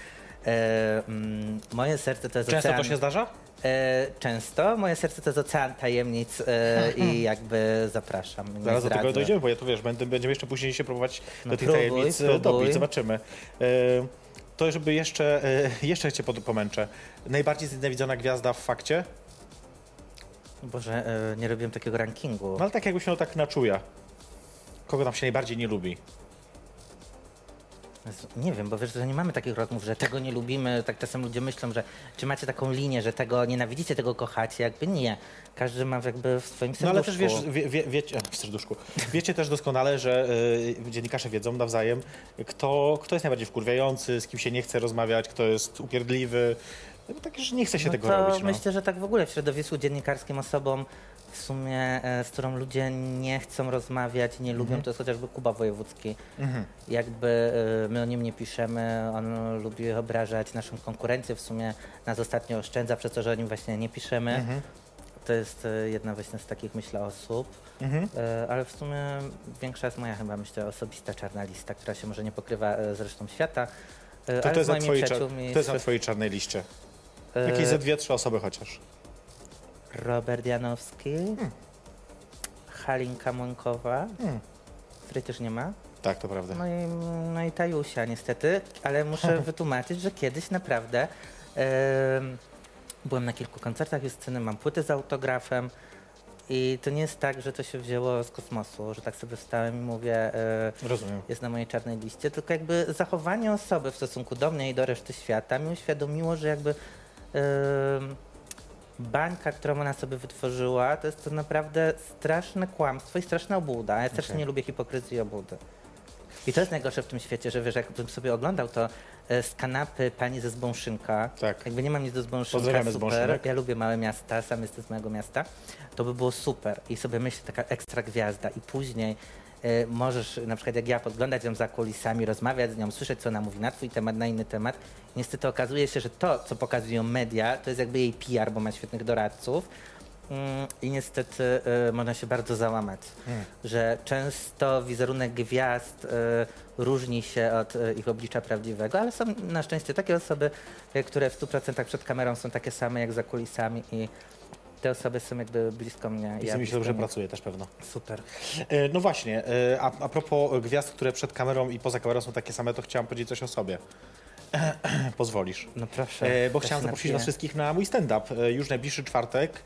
e, mm, moje serce to jest Często ocean... to się zdarza? E, często. Moje serce to jest ocean tajemnic e, i jakby zapraszam. nie Zaraz do tego zdradzę. dojdziemy, bo ja to wiesz, będę, będziemy jeszcze później się próbować No do tych próbuj, tajemnic e, próbuj. dobić, zobaczymy. E, to żeby jeszcze, e, jeszcze cię pomęczę. Najbardziej znienawidzona gwiazda w fakcie? Boże, nie robiłem takiego rankingu. No ale tak jakbyś miał tak na czuja. Kogo tam się najbardziej nie lubi? Nie wiem, bo wiesz, że nie mamy takich rozmów, że tego nie lubimy. Tak czasem ludzie myślą, że czy macie taką linię, że tego nienawidzicie, tego kochacie. Jakby nie. Każdy ma jakby w swoim serduszku. No ale też wiesz, wie, wie, wiecie, w serduszku. Wiecie też doskonale, że y, dziennikarze wiedzą nawzajem, kto, kto jest najbardziej wkurwiający, z kim się nie chce rozmawiać, kto jest upierdliwy. No, tak, że nie chce się no tego to robić. No. myślę, że tak w ogóle w środowisku dziennikarskim osobom w sumie, e, z którą ludzie nie chcą rozmawiać, nie lubią, Mhm. to jest chociażby Kuba Wojewódzki. Jakby e, my o nim nie piszemy, on lubi obrażać naszą konkurencję, w sumie nas ostatnio oszczędza przez to, że o nim właśnie nie piszemy. Mhm. To jest e, jedna właśnie z takich, myślę, osób. Mhm. Ale w sumie większa jest moja chyba, myślę, osobista czarna lista, która się może nie pokrywa z resztą świata. To, ale to jest na twojej, to jest na twojej czarnej liście. E, Jakieś ze dwie, trzy osoby chociaż. Robert Janowski, Halinka Młynkowa, Hmm. której też nie ma. Tak, to prawda. No i, no i Tajusia niestety, ale muszę wytłumaczyć, że kiedyś naprawdę em, byłem na kilku koncertach Justyny, mam płyty z autografem i to nie jest tak, że to się wzięło z kosmosu, że tak sobie wstałem i mówię, e, Rozumiem. jest na mojej czarnej liście, tylko jakby zachowanie osoby w stosunku do mnie i do reszty świata mi uświadomiło, że jakby bańka, którą ona sobie wytworzyła, to jest to naprawdę straszne kłamstwo i straszna obłuda. Ja też Okej. nie lubię hipokryzji i obłudy. I to jest najgorsze w tym świecie, że wiesz, jakbym sobie oglądał to e, z kanapy pani ze Zbąszynka, Tak. jakby nie mam nic do Zbąszynka, Pozdrawiamy super, ja lubię małe miasta, sam jestem z małego miasta, to by było super i sobie myślę, taka ekstra gwiazda i później możesz na przykład jak ja podglądać ją za kulisami, rozmawiać z nią, słyszeć co ona mówi na twój temat, na inny temat. Niestety okazuje się, że to, co pokazują media, to jest jakby jej PR, bo ma świetnych doradców, Mm, I niestety y, można się bardzo załamać, że często wizerunek gwiazd y, różni się od ich oblicza prawdziwego, ale są na szczęście takie osoby, które w 100% przed kamerą są takie same jak za kulisami i te osoby są jakby blisko mnie. I z nimi się dobrze pracuje też pewno. Super. E, No właśnie, e, a, a propos gwiazd, które przed kamerą i poza kamerą są takie same, to chciałam powiedzieć coś o sobie. Pozwolisz. No proszę. E, bo się zaprosić napiję. Was wszystkich na mój stand-up. Już najbliższy czwartek.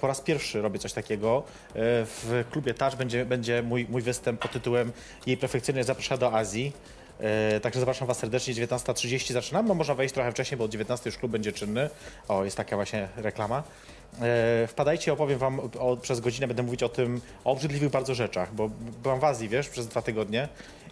Po raz pierwszy robię coś takiego. W klubie Touch będzie, będzie mój, mój występ pod tytułem Jej perfekcyjność zaprasza do Azji. Także zapraszam Was serdecznie, 19.30 zaczynam. No można wejść trochę wcześniej, bo o 19 już klub będzie czynny. O, jest taka właśnie reklama. E, Wpadajcie, opowiem Wam o, przez godzinę, będę mówić o tym, o obrzydliwych bardzo rzeczach, bo byłam w Azji, wiesz, przez dwa tygodnie.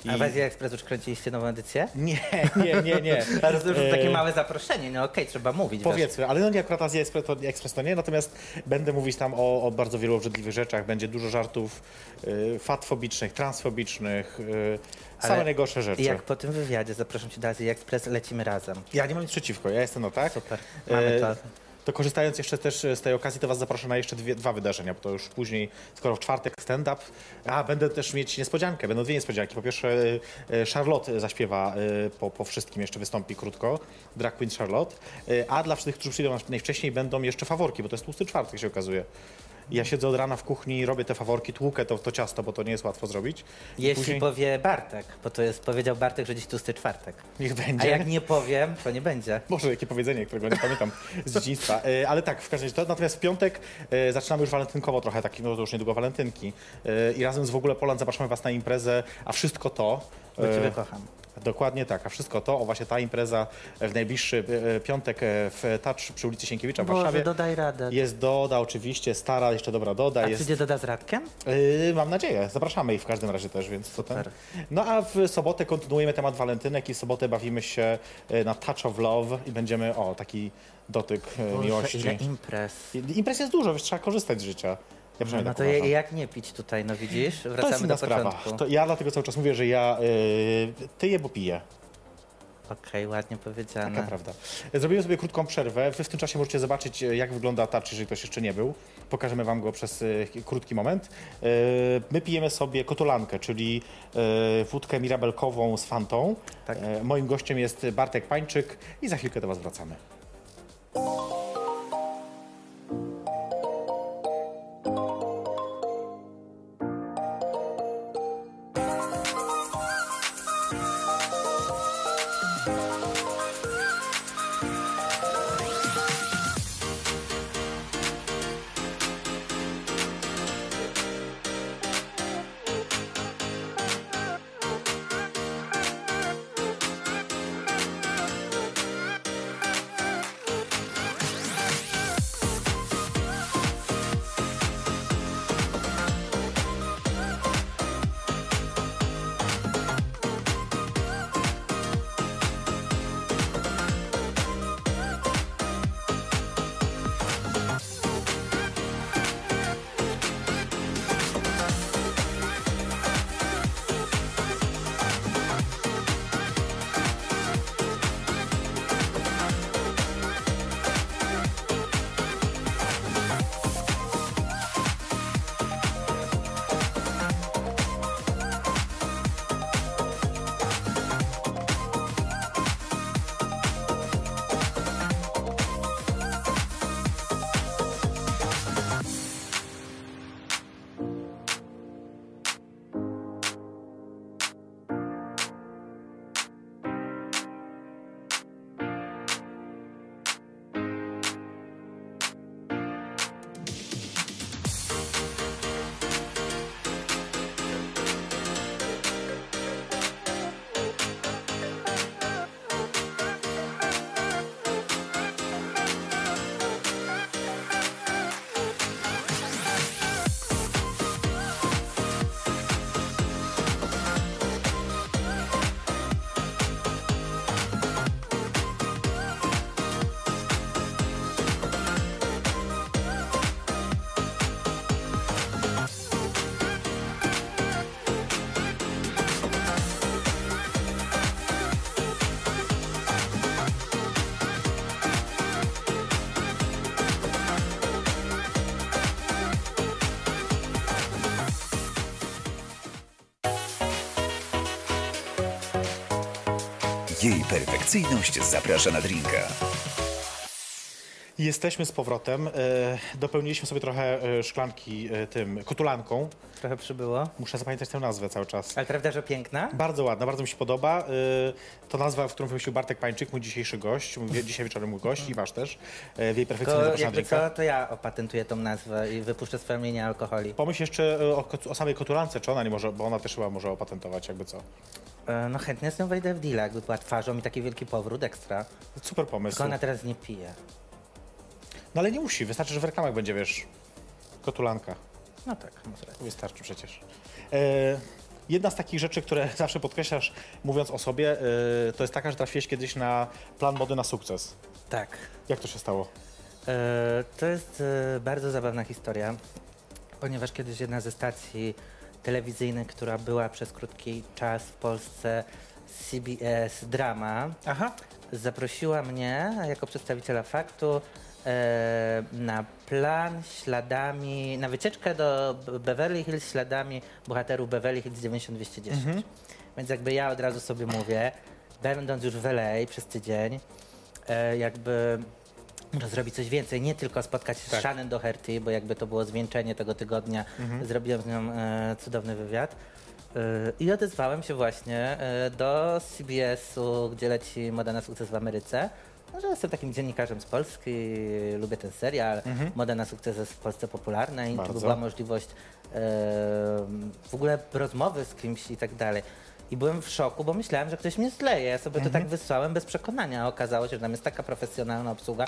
A w Azji Express już kręciliście nową edycję? Nie, nie, nie, nie. Ale to już E, takie małe zaproszenie, no okej, trzeba mówić. wiesz. Powiedzmy, ale no nie akurat Azja Express to, Express to nie, natomiast będę mówić tam o, o bardzo wielu obrzydliwych rzeczach. Będzie dużo żartów y, fatfobicznych, transfobicznych, y, same Ale najgorsze rzeczy. Jak po tym wywiadzie zapraszam cię do Azji Express, lecimy razem. Ja nie mam nic przeciwko, ja jestem no tak. Super. Mamy to. To korzystając jeszcze też z tej okazji, to Was zaproszę na jeszcze dwie, dwa wydarzenia, bo to już później, skoro w czwartek stand-up, a będę też mieć niespodziankę, będą dwie niespodzianki. Po pierwsze y, y, Charlotte zaśpiewa po, po wszystkim, jeszcze wystąpi krótko, drag queen Charlotte, a dla tych, którzy przyjdą najwcześniej będą jeszcze faworki, bo to jest tłusty czwartek się okazuje. Ja siedzę od rana w kuchni, robię te faworki, tłukę to, to ciasto, bo to nie jest łatwo zrobić. I Jeśli później- powie Bartek, bo to jest, powiedział Bartek, że dziś tłusty czwartek. Niech A będzie. jak nie powiem, to nie będzie. Może jakie powiedzenie, którego nie pamiętam z dzieciństwa. E, Ale tak, w każdym razie to. Natomiast w piątek e, zaczynamy już walentynkowo trochę, taki, no to już niedługo walentynki. E, I razem z W ogóle Poland zapraszamy Was na imprezę, a wszystko to... Bo ciebie kocham. Dokładnie tak, a wszystko to, o właśnie ta impreza w najbliższy e, piątek e, w Touch przy ulicy Sienkiewicza w Boże, Warszawie. dodaj radę. Jest Doda oczywiście, stara, jeszcze dobra Doda. A jest... przyjdzie Doda z Radkiem? Yy, mam nadzieję. Zapraszamy ich w każdym razie też, więc to ten. No a w sobotę kontynuujemy temat walentynek i w sobotę bawimy się na Touch of Love i będziemy, o, taki dotyk Boże, miłości. ile imprez. Imprez jest dużo, więc trzeba korzystać z życia. Ja No, przynajmniej no tak to uważam. jak nie pić tutaj, no widzisz? To jest Wracamy inna do sprawa. początku. To ja dlatego cały czas mówię, że ja yy, tyję, bo piję. Okej, ładnie powiedziane. Taka prawda. Zrobimy sobie krótką przerwę. Wy w tym czasie możecie zobaczyć, e, jak wygląda touch, jeżeli ktoś jeszcze nie był. Pokażemy wam go przez e, krótki moment. E, My pijemy sobie kotolankę, czyli e, wódkę mirabelkową z fantą. Tak. E, Moim gościem jest Bartek Pańczyk i za chwilkę do was wracamy. Perfekcyjność zaprasza na drinka. Jesteśmy z powrotem. E, dopełniliśmy sobie trochę e, szklanki e, tym kotulanką. Trochę przybyło. Muszę zapamiętać tę nazwę cały czas. Ale prawda, że piękna? Bardzo ładna, bardzo mi się podoba. E, to nazwa, w którą wymyślił Bartek Pańczyk, mój dzisiejszy gość, mój, dzisiaj wieczorem mój gość i wasz też. E, w jej perfekcyjność To zapraszam na jakby drinka. co, to ja opatentuję tą nazwę i wypuszczę swoją linię alkoholi. Pomyśl jeszcze e, o, o samej kotulance, czy ona nie może, bo ona też chyba może opatentować, jakby co. E, No chętnie z nią wejdę w deal, jakby była twarzą i taki wielki powrót ekstra. Super pomysł. Tylko ona teraz nie pije. No ale nie musi, wystarczy, że w reklamach będzie, wiesz, kotulanka. No tak, może rację. Wystarczy przecież. E, jedna z takich rzeczy, które zawsze podkreślasz, mówiąc o sobie, e, to jest taka, że trafiłeś kiedyś na plan mody na sukces. Tak. Jak to się stało? E, To jest e, bardzo zabawna historia, ponieważ kiedyś jedna ze stacji telewizyjnych, która była przez krótki czas w Polsce, CBS Drama, Aha. zaprosiła mnie jako przedstawiciela faktu e, na plan śladami, na wycieczkę do Beverly Hills śladami bohaterów Beverly Hills 9210. Więc jakby ja od razu sobie mówię, będąc już w LA przez tydzień, e, jakby zrobić coś więcej, nie tylko spotkać się Tak. z Shannon Doherty, bo jakby to było zwieńczenie tego tygodnia, zrobiłem z nią e, cudowny wywiad. E, I odezwałem się właśnie e, do CBS-u, gdzie leci Moda na sukces w Ameryce. No, że jestem takim dziennikarzem z Polski, lubię ten serial, Moda na sukces jest w Polsce popularna i Bardzo. była możliwość e, w ogóle rozmowy z kimś i tak dalej. I byłem w szoku, bo myślałem, że ktoś mnie zleje. Ja sobie to tak wysłałem bez przekonania. Okazało się, że tam jest taka profesjonalna obsługa.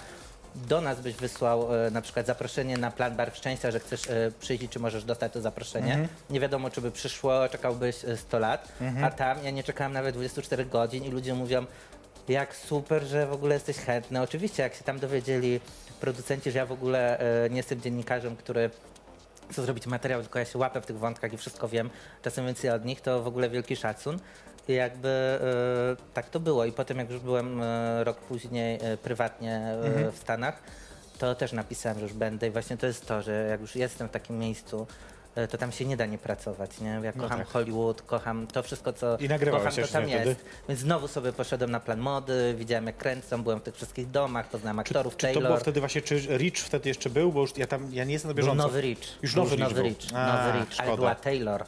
Do nas byś wysłał e, na przykład zaproszenie na plan Barw Szczęścia, że chcesz e, przyjść i czy możesz dostać to zaproszenie. Nie wiadomo, czy by przyszło, czekałbyś e, 100 lat. A tam ja nie czekałem nawet 24 godzin i ludzie mówią, jak super, że w ogóle jesteś chętny. Oczywiście, jak się tam dowiedzieli producenci, że ja w ogóle e, nie jestem dziennikarzem, który chce zrobić materiał, tylko ja się łapę w tych wątkach i wszystko wiem, czasem więcej od nich, to w ogóle wielki szacun. I jakby e, tak to było. I potem, jak już byłem e, rok później e, prywatnie e, w Stanach, to też napisałem, że już będę. I właśnie to jest to, że jak już jestem w takim miejscu, to tam się nie da nie pracować. Nie? Ja kocham tak. Hollywood, kocham to wszystko, co I kocham, to tam wtedy? jest. Więc znowu sobie poszedłem na plan mody, widziałem jak kręcą, byłem w tych wszystkich domach, poznałem aktorów, Czy to Taylor. było wtedy właśnie, czy Rich wtedy jeszcze był? Bo już ja tam, ja nie jestem na Był bieżąco. nowy Rich. Już Był nowy Rich nowy był. Rich. A, nowy Rich. Ale szkoda. była Taylor.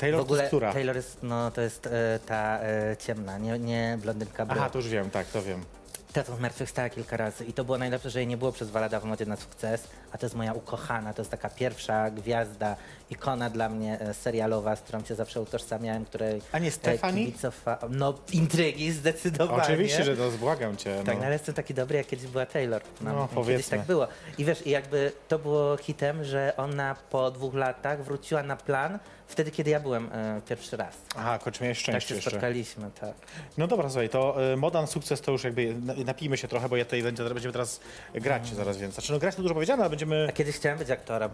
Taylor w ogóle to jest która? Taylor jest, no to jest e, ta e, ciemna, nie, nie blondynka. Aha, Aha, to już wiem, tak, to wiem. Ta to zmartwychwstała kilka razy i to było najlepsze, że jej nie było przez dwa lata w modzie na sukces, a to jest moja ukochana, to jest taka pierwsza gwiazda, ikona dla mnie e, serialowa, z którą się zawsze utożsamiałem, której A nie e, kibicowa- No intrygi zdecydowanie. Oczywiście, że to błagam cię. Tak, no. no ale jestem taki dobry, jak kiedyś była Taylor. No, No, kiedyś powiedzmy. tak było. I wiesz, i jakby to było hitem, że ona po dwóch latach wróciła na plan wtedy, kiedy ja byłem e, pierwszy raz. Aha, kończ miałeś Tak szczęście się jeszcze. spotkaliśmy, tak. No dobra, słuchaj, to y, moda na sukces to już jakby na- napijmy się trochę, bo ja tutaj będzie, będziemy teraz grać zaraz więc. Znaczy no grać to dużo powiedziane, ale będziemy... A kiedyś chciałem być aktorem.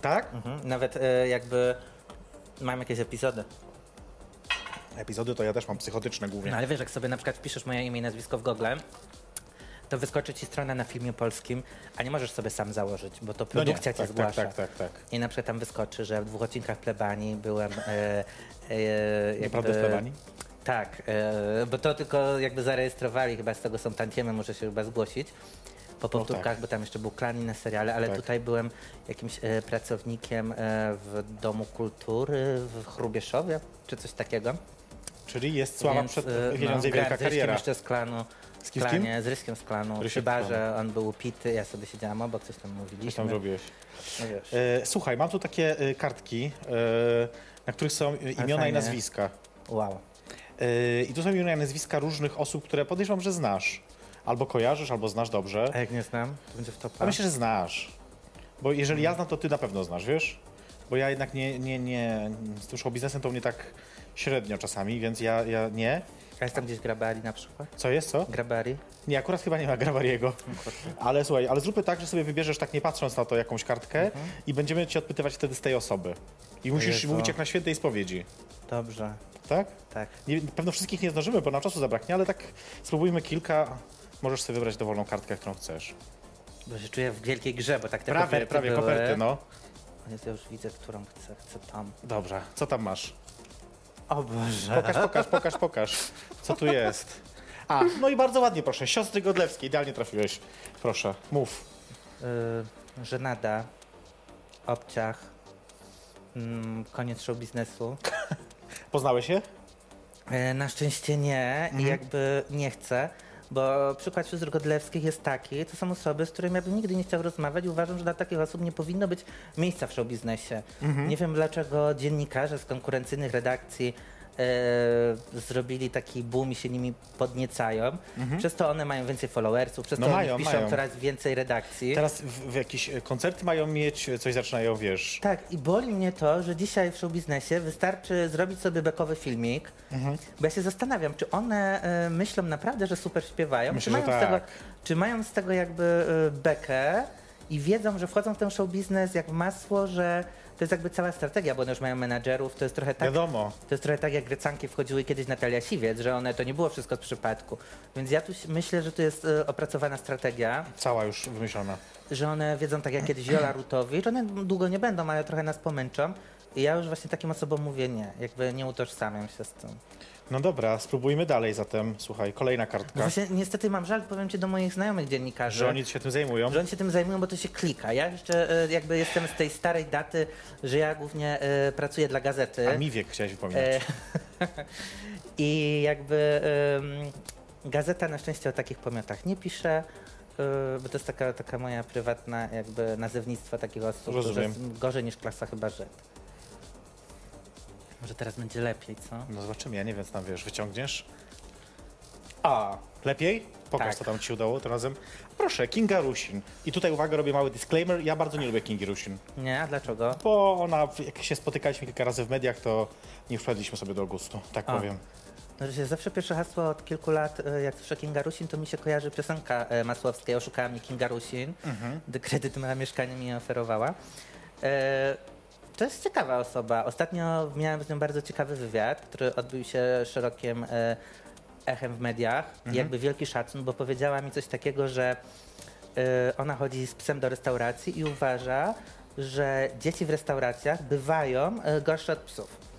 Tak? Mhm. Nawet e, jakby mam jakieś epizody. Epizody to ja też mam psychotyczne głównie. No ale wiesz, jak sobie na przykład wpiszesz moje imię i nazwisko w Google, to wyskoczy ci strona na filmie polskim, a nie możesz sobie sam założyć, bo to No nie, produkcja cię tak, zgłasza. tak, tak, tak, tak. I na przykład tam wyskoczy, że w dwóch odcinkach plebanii byłem. E, e, jakby, Naprawdę w plebanii? Tak, e, bo to tylko jakby zarejestrowali, chyba z tego są tantiemy, muszę się chyba zgłosić. Po powtórkach, tak. bo tam jeszcze był klan inne seriale, ale Tak. tutaj byłem jakimś e, pracownikiem e, w Domu Kultury w Chrubieszowie, czy coś takiego. Czyli jest sława Więc, przed e, pieniądze i grałem wielka z Ryskiem kariera. jeszcze z klanu. Z kim, klanie, z Ryskiem z klanu. Z klanu. barze on był upity, ja sobie siedziałam obok, coś tam mówiliśmy. Coś tam zrobiłeś. No. E, słuchaj, mam tu takie e, kartki, e, na których są e, imiona i nazwiska. Wow. E, I tu są imiona i nazwiska różnych osób, które podejrzewam, że znasz. Albo kojarzysz, albo znasz dobrze. A jak nie znam, to będzie w topa. A myślę, że znasz. Bo jeżeli ja znam, to ty na pewno znasz, wiesz? Bo ja jednak nie, nie, nie, z tym show biznesem to mnie tak średnio czasami, więc ja, ja nie. A jest tam gdzieś Grabari na przykład? Co jest, co? Grabari? Nie, akurat chyba nie ma Gravariego. Ale słuchaj, ale zróbmy tak, że sobie wybierzesz tak nie patrząc na to jakąś kartkę i będziemy cię odpytywać wtedy z tej osoby. I musisz Jezu. mówić jak na świętej spowiedzi. Dobrze, Tak? tak. Nie, pewno wszystkich nie zdążymy, bo nam czasu zabraknie, ale tak spróbujmy kilka. Możesz sobie wybrać dowolną kartkę, którą chcesz. Bo się czuję w wielkiej grze, bo tak te prawie, koperty prawie były. koperty, no. Ja już widzę, którą chcę, chcę tam. Dobrze, co tam masz? O Boże. Pokaż, pokaż, pokaż, pokaż. Co tu jest? A, no i bardzo ładnie, proszę. Siostry Godlewskie, idealnie trafiłeś. Proszę, mów. Y, żenada, obciach, mm, koniec show biznesu. Poznałeś się? E, Na szczęście nie i jakby nie chcę, bo przykład sióstr Godlewskich jest taki, to są osoby, z którymi ja bym nigdy nie chciał rozmawiać i uważam, że dla takich osób nie powinno być miejsca w showbiznesie. Nie wiem dlaczego dziennikarze z konkurencyjnych redakcji e, zrobili taki boom i się nimi podniecają. Przez to one mają więcej followersów, przez No to mają, piszą mają. coraz więcej redakcji. Teraz w, w jakieś e, koncerty mają mieć, coś zaczynają, wiesz. Tak, i boli mnie to, że dzisiaj w showbiznesie wystarczy zrobić sobie bekowy filmik, Mhm. bo ja się zastanawiam, czy one e, myślą naprawdę, że super śpiewają, Myślę, czy, mają z tego, tak. czy mają z tego jakby e, bekę i wiedzą, że wchodzą w ten showbiznes jak w masło, że to jest jakby cała strategia, bo one już mają menadżerów, to jest trochę tak, Wiadomo. to jest trochę tak, jak Grecanki wchodziły kiedyś Natalia Siwiec, że one to nie było wszystko z przypadku. Więc ja tu myślę, że to jest e, opracowana strategia Cała już wymyślona. że one wiedzą tak jak kiedyś Jola Rutowicz, one długo nie będą, ale trochę nas pomęczą. I ja już właśnie takim osobom mówię nie, jakby nie utożsamiam się z tym. No dobra, spróbujmy dalej zatem. Słuchaj, kolejna No kartka. właśnie niestety mam żal, powiem ci do moich znajomych dziennikarzy, Że oni się tym zajmują. że oni się tym zajmują, bo to się klika. Ja jeszcze e, jakby jestem z tej starej daty, że ja głównie e, pracuję dla gazety. A mi wiek chciałeś wypominać. E, I jakby gazeta na szczęście o takich pomiotach nie pisze, bo to jest taka, taka moja prywatna jakby nazewnictwo takich osób, Rozumiem. gorzej niż klasa chyba Z. Może teraz będzie lepiej, co? No zobaczymy, ja nie wiem, co tam wiesz, wyciągniesz. A, lepiej? Pokaż, Tak. co tam ci udało tym razem. Proszę, Kinga Rusin. I tutaj, uwaga, robię mały disclaimer. Ja bardzo nie lubię Kingi Rusin. Nie, a dlaczego? Bo ona, jak się spotykaliśmy kilka razy w mediach, to nie wpadliśmy sobie do gustu, tak A. powiem. No, że zawsze pierwsze hasło od kilku lat, e, jak słyszę Kinga Rusin, to mi się kojarzy piosenka e, Masłowskiej, oszukała mnie Kinga Rusin, gdy kredyt na mieszkanie mi oferowała. E, to jest ciekawa osoba. Ostatnio miałem z nią bardzo ciekawy wywiad, który odbył się szerokim e, echem w mediach. I jakby wielki szacun, bo powiedziała mi coś takiego, że e, ona chodzi z psem do restauracji i uważa, że dzieci w restauracjach bywają e, gorsze od psów.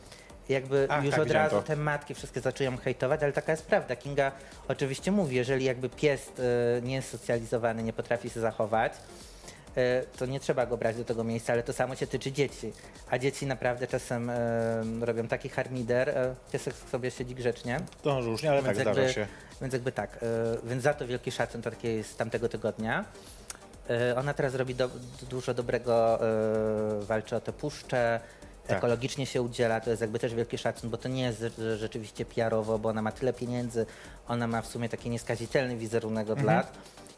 Jakby Ach, już tak, od razu to. te matki wszystkie zaczynają hejtować, ale taka jest prawda. Kinga oczywiście mówi, jeżeli jakby pies nie jest socjalizowany, nie potrafi się zachować, to nie trzeba go brać do tego miejsca, ale to samo się tyczy dzieci. A dzieci naprawdę czasem e, robią taki harmider, e, piesek sobie siedzi grzecznie. To różnie, ale tak Więc zdarza jakby, się. Więc jakby tak, więc za to wielki szacun to takie jest z tamtego tygodnia. Ona teraz robi do, dużo dobrego, walczy o te puszcze, Tak. ekologicznie się udziela, to jest jakby też wielki szacun, bo to nie jest rzeczywiście PR-owo, bo ona ma tyle pieniędzy, ona ma w sumie taki nieskazitelny wizerunek od Mhm. lat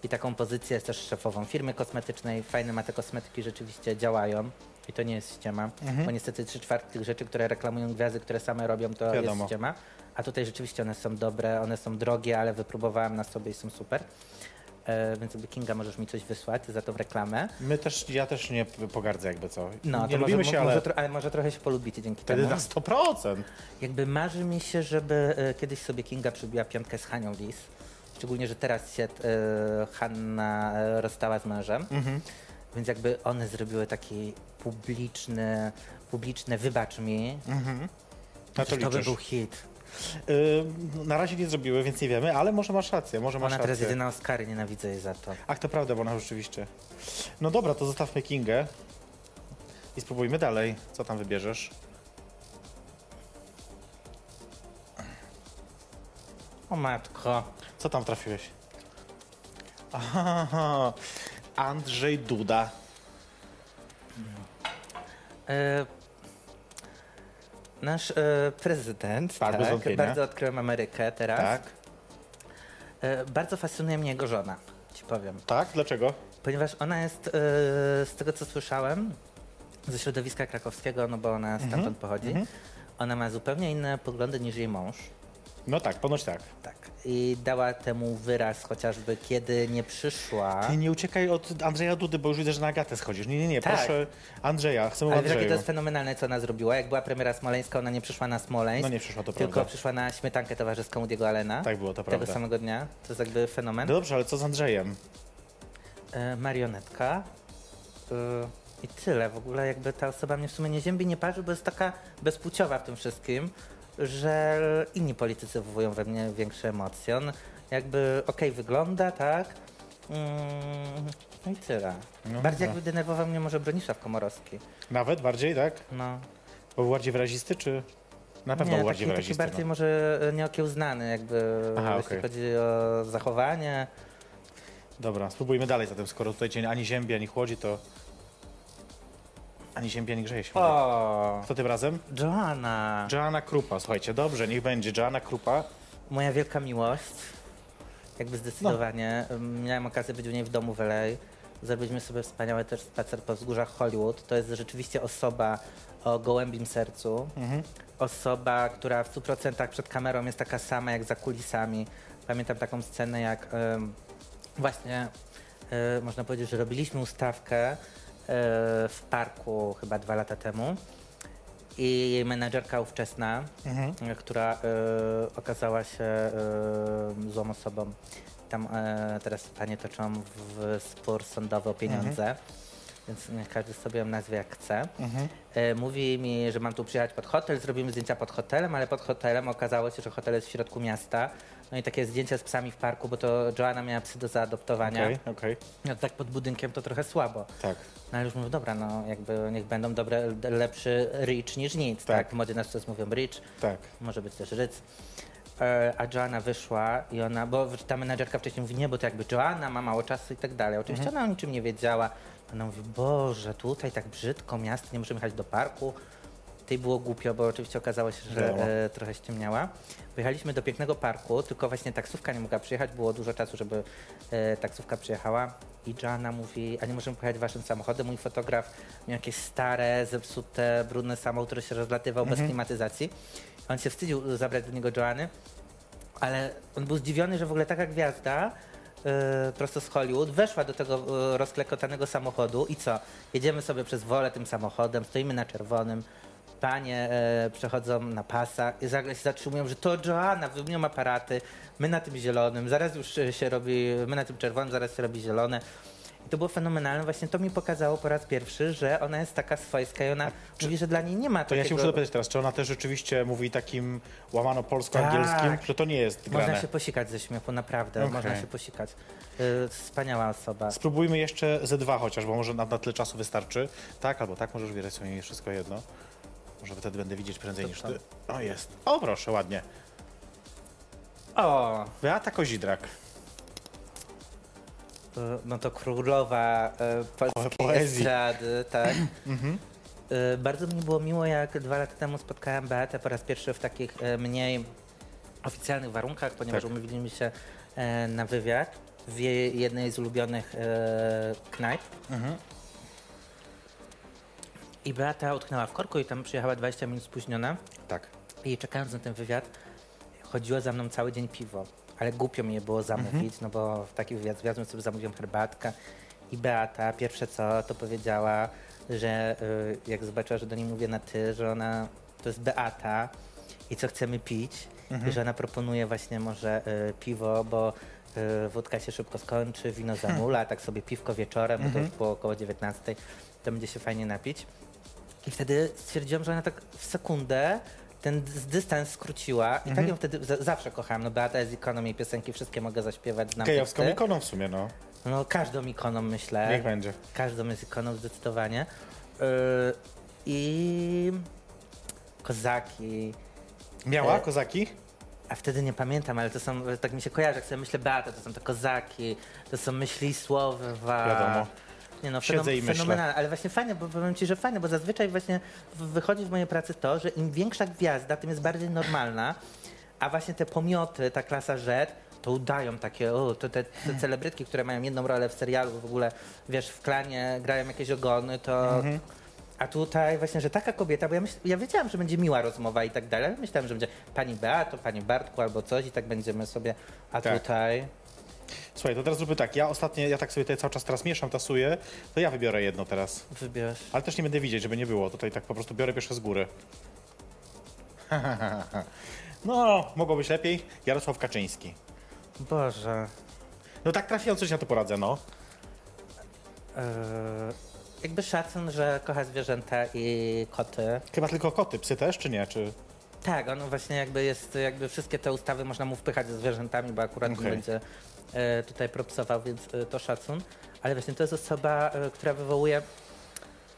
i taką pozycję jest też szefową firmy kosmetycznej, fajne ma te kosmetyki, rzeczywiście działają. I to nie jest ściema, Mhm. bo niestety trzy czwarte tych rzeczy, które reklamują gwiazdy, które same robią, to Wiadomo. jest ściema. A tutaj rzeczywiście one są dobre, one są drogie, ale wypróbowałam na sobie i są super. E, więc jakby Kinga możesz mi coś wysłać za tą reklamę. My też, ja też nie pogardzę jakby co. No, nie to lubimy może, się, może, ale tro, ale może trochę się polubicie dzięki wtedy temu. na 100%. Jakby marzy mi się, żeby e, kiedyś sobie Kinga przybiła piątkę z Hanią Lis. Szczególnie, że teraz się e, Hanna e, rozstała z mężem. Mhm. Więc jakby one zrobiły taki publiczny, publiczne wybacz mi. Na to to by był hit. Y, na razie nie zrobiły, więc nie wiemy, ale może masz rację, może masz Ona teraz jedzie na Oscary, nienawidzę jej za to. Ach, to prawda, bo ona rzeczywiście. No dobra, to zostawmy Kingę i spróbujmy dalej. Co tam wybierzesz? O matko. Co tam trafiłeś? Aha, Andrzej Duda. E, nasz e, prezydent, Tak, bardzo odkryłem Amerykę teraz. Tak? E, bardzo fascynuje mnie jego żona, ci powiem. Tak? Dlaczego? Ponieważ ona jest, e, z tego co słyszałem, ze środowiska krakowskiego, no bo ona Mhm. stamtąd pochodzi, ona ma zupełnie inne poglądy niż jej mąż. No tak, ponoć tak. Tak. I dała temu wyraz chociażby, kiedy nie przyszła. Ty nie uciekaj od Andrzeja Dudy, bo już widzę, że na Agatę schodzisz. Nie, nie, nie, Tak. proszę Andrzeja, chcemy Ale wiesz, jakie to Andrzeju. jest fenomenalne, co ona zrobiła? Jak była premiera smoleńska, ona nie przyszła na Smoleńsk. No nie przyszła, to Tylko prawda. przyszła na śmietankę towarzyską u Diego Allena. Tak było, to Tego prawda. samego dnia. To jest jakby fenomen. No dobrze, ale co z Andrzejem? E, marionetka. E, I tyle. W ogóle jakby ta osoba mnie w sumie nie ziębi, nie parzy, bo jest taka bezpłciowa w tym wszystkim. Że inni politycy wywołują we mnie większe emocje. On jakby okej wygląda, tak? Mm, no i tyle. No Bardziej dobra. jakby denerwował mnie może Bronisław Komorowski. Nawet bardziej, tak? No. Bo był bardziej wyrazisty, czy... Na pewno nie, był bardziej taki, taki wyrazisty. bardziej no. może nieokiełznany jakby, Aha, jeśli okej. chodzi o zachowanie. Dobra, spróbujmy dalej zatem, skoro tutaj cię ani ziębi, ani chłodzi, to... Ani ziębi, ani grzeje się. O, Kto tym razem? Joanna, Joanna Krupa, słuchajcie, dobrze, niech będzie. Joanna Krupa. moja wielka miłość. Jakby zdecydowanie. No. Miałem okazję być u niej w domu w LA. Zrobiliśmy sobie wspaniały też spacer po wzgórzach Hollywood. To jest rzeczywiście osoba o gołębim sercu. Mhm. Osoba, która w 100% przed kamerą jest taka sama jak za kulisami. Pamiętam taką scenę, jak właśnie e, można powiedzieć, że robiliśmy ustawkę w parku chyba dwa lata temu. I jej menadżerka ówczesna, Mhm. e, która e, okazała się e, złą osobą. Tam e, teraz panie toczą w spór sądowy o pieniądze, więc niech każdy sobie ją nazwie jak chce. Mhm. E, mówi mi, że mam tu przyjechać pod hotel, zrobimy zdjęcia pod hotelem, ale pod hotelem okazało się, że hotel jest w środku miasta. No i takie zdjęcia z psami w parku, bo to Joanna miała psy do zaadoptowania. Okej, okej. No tak pod budynkiem to trochę słabo. Tak. No ale już mówię, dobra, no jakby niech będą dobre, lepszy rich niż nic, tak? Tak. W modzie nas teraz mówią rich, Tak. może być też ryc. E, A Joanna wyszła i ona, bo ta menadżerka wcześniej mówi, nie, bo to jakby Joanna ma mało czasu i tak dalej. Oczywiście ona o niczym nie wiedziała. Ona mówi, Boże, tutaj tak brzydko, miasto, nie możemy jechać do parku. Tej było głupio, bo oczywiście okazało się, że e, trochę ściemniała. Wyjechaliśmy do pięknego parku, tylko właśnie taksówka nie mogła przyjechać, było dużo czasu, żeby e, taksówka przyjechała. I Joanna mówi, a nie możemy pojechać waszym samochodem. Mój fotograf miał jakieś stare, zepsute, brudne samochód, który się rozlatywał bez klimatyzacji. On się wstydził zabrać do niego Joanny, ale on był zdziwiony, że w ogóle taka gwiazda e, prosto z Hollywood weszła do tego e, rozklekotanego samochodu i co? Jedziemy sobie przez wolę tym samochodem, stoimy na czerwonym, panie e, przechodzą na pasach i nagle się zatrzymują, że to Joanna, wyjmują aparaty, my na tym zielonym, zaraz już e, się robi, my na tym czerwonym, zaraz się robi zielone. I to było fenomenalne. Właśnie to mi pokazało po raz pierwszy, że ona jest taka swojska i ona mówi, że dla niej nie ma To ja się muszę dopytać teraz, czy ona też rzeczywiście mówi takim łamano polsko-angielskim, Tak. że to nie jest grane? Można się posikać ze śmiechu, naprawdę. Okej. Można się posikać. Y, wspaniała osoba. Spróbujmy jeszcze ze dwa chociaż, bo może na, na tyle czasu wystarczy. Tak albo tak, możesz wierać sobie wszystko jedno. Może wtedy będę widzieć prędzej niż ty. O, jest. O, proszę, ładnie. O, Beata Kozidrak. y, no to królowa y, polskiej poezji. estrady, tak. Y, Bardzo mi było miło, jak dwa lata temu spotkałem Beatę po raz pierwszy w takich mniej oficjalnych warunkach, ponieważ Tak. umówiliśmy się na wywiad w jej jednej z ulubionych knajp. I Beata utknęła w korku i tam przyjechała 20 minut spóźniona. Tak. I czekając na ten wywiad, chodziło za mną cały dzień piwo. Ale głupio mi je było zamówić, no bo w taki wywiad zwiadłem sobie zamówiłem herbatkę. I Beata pierwsze co, to powiedziała, że y, jak zobaczyła, że do niej mówię na ty, że ona to jest Beata i co chcemy pić. I że ona proponuje właśnie może y, piwo, bo y, wódka się szybko skończy, wino zamula, tak sobie piwko wieczorem, bo to już było około 19, to będzie się fajnie napić. I wtedy stwierdziłam, że ona tak w sekundę ten dystans skróciła i tak ją wtedy za, zawsze kochałam. No Beata jest ikoną, jej piosenki wszystkie mogę zaśpiewać, znam Kejowską teksty. ikoną w sumie, no. No każdą ikoną myślę. Niech będzie. Każdą jest ikoną zdecydowanie. Yy, I kozaki. Miała E, kozaki? A wtedy nie pamiętam, ale to są, tak mi się kojarzy, jak sobie myślę Beata, to są te kozaki, to są myśli słowa. Wiadomo. Nie no, Siedzę i myślę. fenomenalne, ale właśnie fajnie, bo powiem ci, że fajne, bo zazwyczaj właśnie w- wychodzi w mojej pracy to, że im większa gwiazda, tym jest bardziej normalna, a właśnie te pomioty, ta klasa Z, to udają takie, o, to te, te celebrytki, które mają jedną rolę w serialu, w ogóle, wiesz, w klanie grają jakieś ogony, to... Mhm. A tutaj właśnie, że taka kobieta, bo ja, myśl, ja wiedziałam, że będzie miła rozmowa i tak dalej, ale myślałem, że będzie pani Beato, pani Bartku albo coś i tak będziemy sobie, a Tak. tutaj... Słuchaj, to teraz zróbmy tak. Ja ostatnio, ja tak sobie tutaj cały czas teraz mieszam, tasuję, to ja wybiorę jedno teraz. Wybierz. Ale też nie będę widzieć, żeby nie było. Tutaj tak po prostu biorę pierwsze z góry. No, mogło być lepiej. Jarosław Kaczyński. Boże. No tak trafiając coś na to poradzę, no. Eee, jakby szacun, że kocha zwierzęta i koty. Chyba tylko koty, psy też, czy nie? Czy... Tak, on właśnie jakby jest, jakby wszystkie te ustawy można mu wpychać ze zwierzętami, bo akurat okay. będzie tutaj propsował, więc e, to szacun. Ale właśnie to jest osoba, e, która wywołuje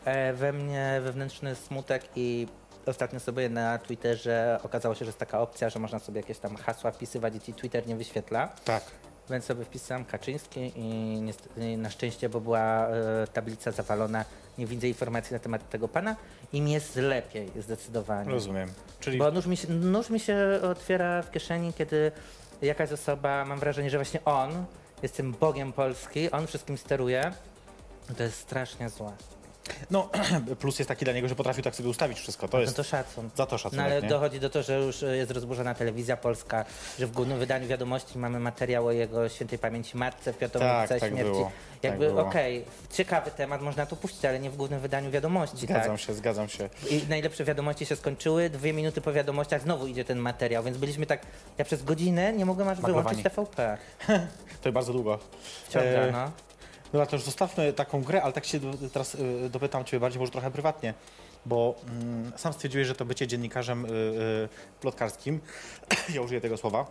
e, we mnie wewnętrzny smutek i ostatnio sobie na Twitterze okazało się, że jest taka opcja, że można sobie jakieś tam hasła wpisywać i ci Twitter nie wyświetla. Tak. Więc sobie wpisałem Kaczyński i, niestety, na szczęście, bo była e, tablica zawalona, nie widzę informacji na temat tego pana i mi jest lepiej zdecydowanie. Rozumiem. Czyli Bo nóż mi, się, nóż mi się otwiera w kieszeni, kiedy jakaś osoba, mam wrażenie, że właśnie on jest tym bogiem Polski, on wszystkim steruje. To jest strasznie złe. No, plus jest taki dla niego, że potrafił tak sobie ustawić wszystko. To No jest to szacun. za to No szacunek, ale nie? dochodzi do tego, że już e, jest rozburzona telewizja polska, że w głównym wydaniu wiadomości mamy materiał o jego świętej pamięci matce Piotrowicach Tak, tak śmierci. było, tak Jakby było. okej, ciekawy temat, można to puścić, ale nie w głównym wydaniu wiadomości. Zgadzam tak? się, zgadzam się. I najlepsze wiadomości się skończyły, dwie minuty po wiadomościach znowu idzie ten materiał, więc byliśmy tak, ja przez godzinę nie mogłem aż wyłączyć TVP. To bardzo długo. Wciąga, E, no. Dobra, to już zostawmy taką grę, ale tak się do, teraz y, dopytam Ciebie bardziej, może trochę prywatnie, bo mm, sam stwierdziłeś, że to bycie dziennikarzem y, y, plotkarskim, ja użyję tego słowa,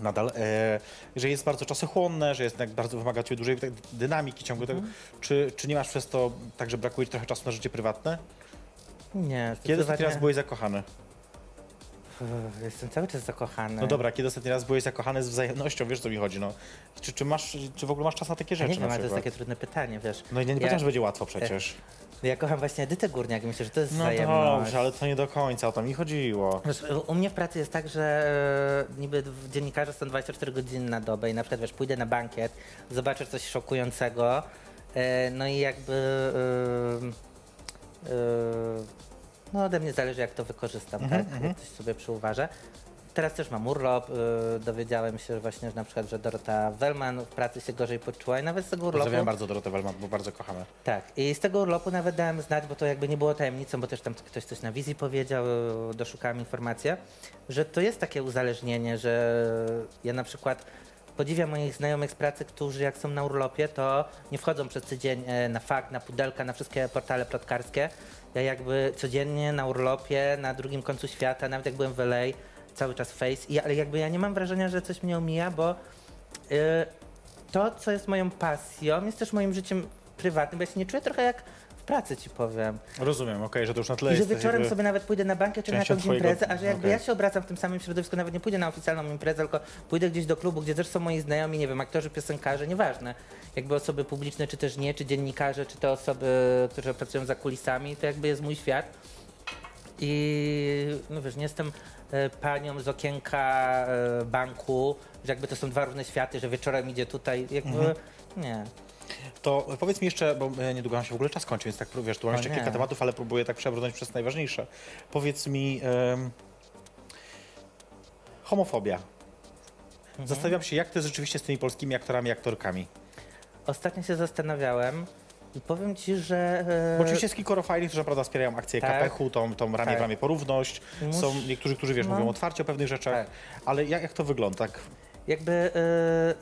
nadal, e, że jest bardzo czasochłonne, że jest bardzo wymaga Ciebie dużej tak, dynamiki ciągu tego. Czy, czy nie masz przez to tak, że brakuje Ci trochę czasu na życie prywatne? Nie, Kiedy ostatni raz byłeś zakochany? Jestem cały czas zakochany. No dobra, kiedy ostatni raz byłeś zakochany z wzajemnością, wiesz co mi chodzi, no. Czy, czy masz, czy w ogóle masz czas na takie Ja rzeczy nie wiem, ale to jest takie trudne pytanie, wiesz. No i nie, nie ja, że będzie łatwo przecież. ja kocham właśnie Edytę Górniak myślę, że to jest No dobrze, ale to nie do końca o to mi chodziło. Wiesz, u mnie w pracy jest tak, że e, niby dziennikarze są 24 godziny na dobę i na przykład wiesz, pójdę na bankiet, zobaczę coś szokującego, e, no i jakby e, e, no ode mnie zależy jak to wykorzystam, Mhm, tak? Jak coś sobie przyuważę. Teraz też mam urlop, e, dowiedziałem się właśnie, że na przykład, że Dorota Wellman w pracy się gorzej poczuła i nawet z tego urlopu... Pozdrawiam bardzo Dorotę Welman, bo bardzo kochamy. Tak, i z tego urlopu nawet dałem znać, bo to jakby nie było tajemnicą, bo też tam ktoś coś na wizji powiedział, doszukałem informację, że to jest takie uzależnienie, że ja na przykład podziwiam moich znajomych z pracy, którzy jak są na urlopie, to nie wchodzą przez tydzień e, na fakt, na pudelka, na wszystkie portale plotkarskie. Ja jakby codziennie na urlopie, na drugim końcu świata, nawet jak byłem w LA, cały czas face, I, ale jakby ja nie mam wrażenia, że coś mnie omija, bo y, to, co jest moją pasją, jest też moim życiem prywatnym, bo ja się nie czuję trochę jak pracy, ci powiem. Rozumiem, okej, że to już na tyle I że wieczorem jakby- sobie nawet pójdę na bankę czy na jakąś twojego- imprezę, a że jakby okej. ja się obracam w tym samym środowisku, nawet nie pójdę na oficjalną imprezę, tylko pójdę gdzieś do klubu, gdzie też są moi znajomi, nie wiem, aktorzy, piosenkarze, nieważne. Jakby osoby publiczne, czy też nie, czy dziennikarze, czy te osoby, które pracują za kulisami, to jakby jest mój świat. I no wiesz, nie jestem e, panią z okienka e, banku, że jakby to są dwa różne światy, że wieczorem idzie tutaj, jakby Mhm. nie. To powiedz mi jeszcze, bo e, niedługo nam się w ogóle czas kończy, więc tak wiesz, tu mam O jeszcze kilka tematów, ale próbuję tak przebrnąć przez najważniejsze. Powiedz mi, em, homofobia. Mhm. Zastanawiam się, jak to jest rzeczywiście z tymi polskimi aktorami i aktorkami. Ostatnio się zastanawiałem i powiem ci, że... e, Bo oczywiście jest kilkoro fajnych, którzy naprawdę wspierają akcję Tak. KPH-u, tą, tą ramię Tak. w ramię porówność. Są niektórzy, którzy wiesz, no. mówią otwarcie o pewnych rzeczach, Tak. ale jak, jak to wygląda? Tak? Jakby e,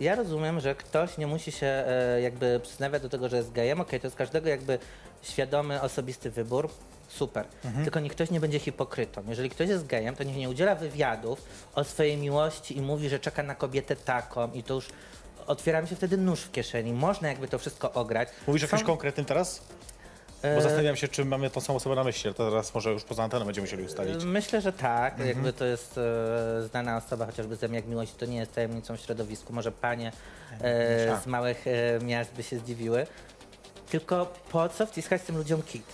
ja rozumiem, że ktoś nie musi się e, jakby przyznawać do tego, że jest gejem. Okej, to jest każdego jakby świadomy, osobisty wybór. Super. Tylko niech ktoś nie będzie hipokrytą. Jeżeli ktoś jest gejem, to niech nie udziela wywiadów o swojej miłości i mówi, że czeka na kobietę taką i to już otwiera mi się wtedy nóż w kieszeni. Można jakby to wszystko ograć. Mówisz o Są- kimś konkretnym teraz? Bo e, zastanawiam się, czy mamy tą samą osobę na myśli, to teraz może już poza anteną będziemy musieli ustalić. Myślę, że tak. Jakby to jest e, znana osoba, chociażby ze jak miłość, to nie jest tajemnicą w środowisku. Może panie e, z małych e, miast by się zdziwiły. Tylko po co wciskać tym ludziom kit?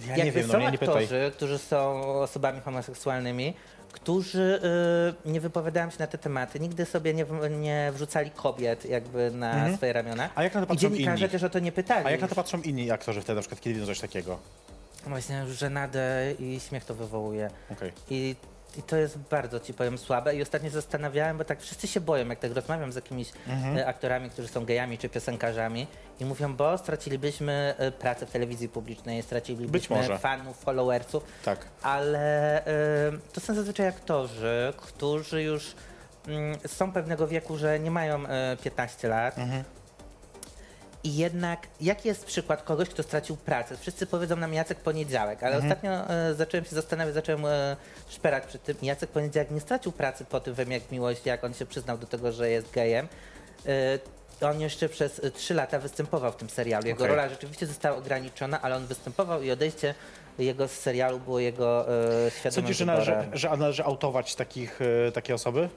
Ja Jakby nie wiem, no są mnie nie pytaj. aktorzy, którzy są osobami homoseksualnymi, którzy e, nie wypowiadają się na te tematy, nigdy sobie nie, nie wrzucali kobiet jakby na swoje ramiona. Mhm. A jak na to patrzą inni? też o to nie pytali. A jak na to patrzą inni aktorzy wtedy, na przykład, kiedy widzą coś takiego? Właśnie żenadę i śmiech to wywołuje. Okej. I, I to jest bardzo, ci powiem, słabe. I ostatnio zastanawiałem, bo tak wszyscy się boją, jak tak rozmawiam z jakimiś Mhm. e, aktorami, którzy są gejami czy piosenkarzami i mówią, bo stracilibyśmy e, pracę w telewizji publicznej, stracilibyśmy fanów, followersów, Tak. ale e, to są zazwyczaj aktorzy, którzy już mm, są pewnego wieku, że nie mają e, 15 lat. Mhm. I jednak, jaki jest przykład kogoś, kto stracił pracę? Wszyscy powiedzą nam Jacek Poniedziałek, ale ostatnio e, zacząłem się zastanawiać, zacząłem e, szperać przy tym. Jacek Poniedziałek nie stracił pracy po tym, wiem jak miłość, jak on się przyznał do tego, że jest gejem. E, on jeszcze przez e, trzy lata występował w tym serialu. Jego Okej. rola rzeczywiście została ograniczona, ale on występował i odejście jego z serialu było jego e, świadomym Sądzisz, że należy, wyborem. że należy autować takich, e, takie osoby?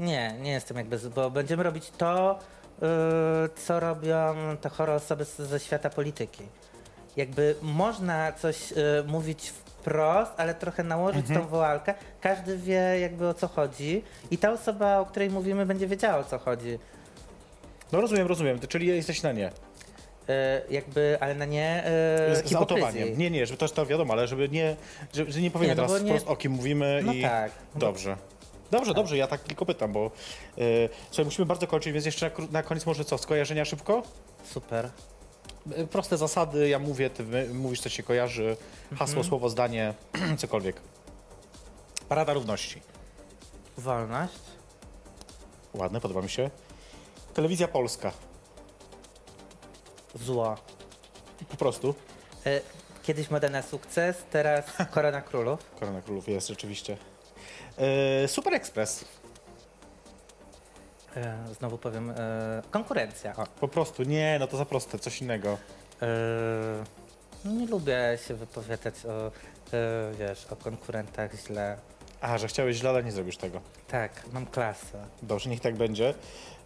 Nie, nie jestem jakby, bo będziemy robić to, co robią te chore osoby ze świata polityki. Jakby można coś yy, mówić wprost, ale trochę nałożyć tą woalkę. Każdy wie jakby o co chodzi i ta osoba, o której mówimy, będzie wiedziała o co chodzi. No rozumiem, rozumiem. Czyli jesteś na nie. Yy, jakby, ale na nie yy, Z, autowaniem. Nie, nie, żeby to, to wiadomo, ale żeby nie, że, że nie powiemy Nie, no teraz nie- wprost o kim mówimy No i... tak. Dobrze. Dobrze, dobrze, ja tak tylko pytam, bo y, słuchaj, musimy bardzo kończyć, więc jeszcze na, na koniec może co, skojarzenia szybko? Super. Y, Proste zasady, ja mówię, ty my- mówisz, co się kojarzy, hasło, Mhm. słowo, zdanie, cokolwiek. Parada Równości. Wolność. Ładne, podoba mi się. Telewizja Polska. Zło. Po prostu. Yy, kiedyś moda na sukces, teraz korona królów. Korona Królów jest rzeczywiście. Y, Super Express. Yy, znowu powiem, yy, konkurencja. O. Po prostu, nie, no to za proste, coś innego. Yy, nie lubię się wypowiadać o, wiesz, o konkurentach źle. A, że chciałeś źle, ale nie zrobisz tego. Tak, mam klasę. Dobrze, niech tak będzie.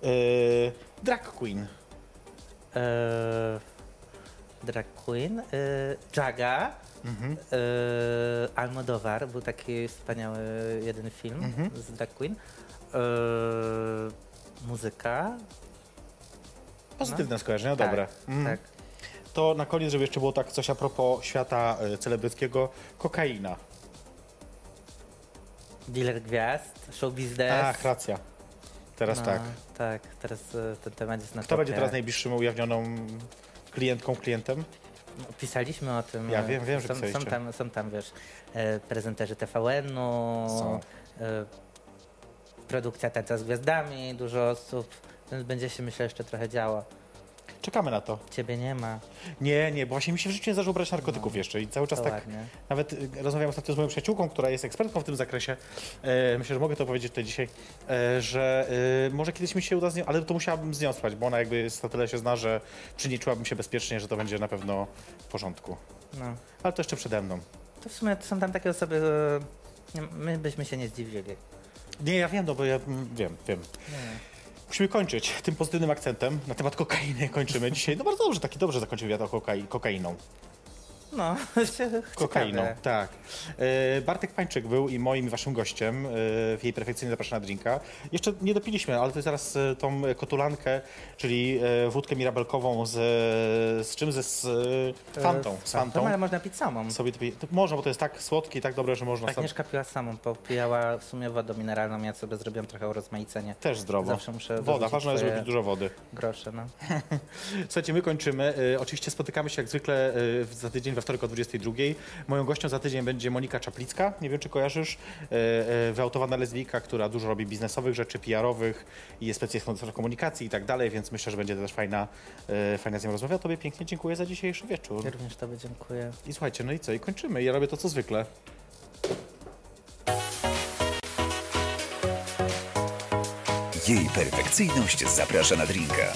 Yy, drag Queen. Yy, drag Queen, yy, Jaga, Mhm. yy, Almodóvar, był taki wspaniały jeden film Mhm. z drag Queen. Yy, muzyka. Pozytywne skojarzenia, tak, dobre. Mm. Tak. To na koniec, żeby jeszcze było tak coś a propos świata y, celebryckiego, kokaina. Dealer gwiazd, show business. Ach, racja. Teraz No, tak. Tak, teraz ten temat jest na Kto będzie topie. teraz najbliższym ujawnioną klientką, klientem? Pisaliśmy o tym. Ja wiem, wiem, że są, są, tam, są tam, wiesz, e, prezenterzy TVN-u, Są. e, produkcja Tańca z Gwiazdami, dużo osób, więc będzie się, myślę, jeszcze trochę działo. Czekamy na to. Ciebie nie ma, Nie, nie, bo właśnie mi się w życiu nie zdarzyło brać narkotyków jeszcze i cały czas to tak ładnie. Nawet y, rozmawiam ostatnio z moją przyjaciółką, która jest ekspertką w tym zakresie. E, myślę, że mogę to powiedzieć tutaj dzisiaj, e, że e, może kiedyś mi się uda z nią, ale to musiałabym z nią spać, bo ona jakby na tyle się zna, że przy niej czułabym się bezpiecznie, że to będzie na pewno w porządku. No. Ale to jeszcze przede mną. To w sumie są tam takie osoby, nie- my byśmy się nie zdziwili. Nie, ja wiem, no bo ja mm, wiem, wiem. Musimy kończyć tym pozytywnym akcentem. Na temat kokainy kończymy dzisiaj. No bardzo dobrze, taki dobrze zakończył wiatr kokai, kokainą. No, Kokainą, tak. E, Bartek Pańczyk był i moim waszym gościem e, w jej perfekcyjnie zapraszana drinka. Jeszcze nie dopiliśmy, ale to zaraz e, tą kotulankę, czyli wódkę mirabelkową z, z czym? Ze, z Fantą. Z Fantą. ale można pić samą. Sobie to, to można, bo to jest tak słodkie i tak dobre, że można sam, Agnieszka piła samą, popijała w sumie wodę mineralną, ja sobie zrobiłem trochę urozmaicenie. też zdrowo. Zawsze muszę Woda, ważne jest, żeby pić dużo wody. grosze, no. Słuchajcie, my kończymy. Oczywiście spotykamy się jak zwykle za tydzień, we wtorek o 22. Moją gością za tydzień będzie Monika Czaplicka. Nie wiem, czy kojarzysz. E, e, wyautowana lesbijka, która dużo robi biznesowych rzeczy, PR-owych i jest specjalistą od komunikacji i tak dalej, więc myślę, że będzie też fajna, e, fajna z nią rozmowa. Tobie pięknie dziękuję za dzisiejszy wieczór. Ja również Tobie dziękuję. I słuchajcie, no i co? I kończymy. Ja robię to, co zwykle. Jej perfekcyjność zaprasza na drinka.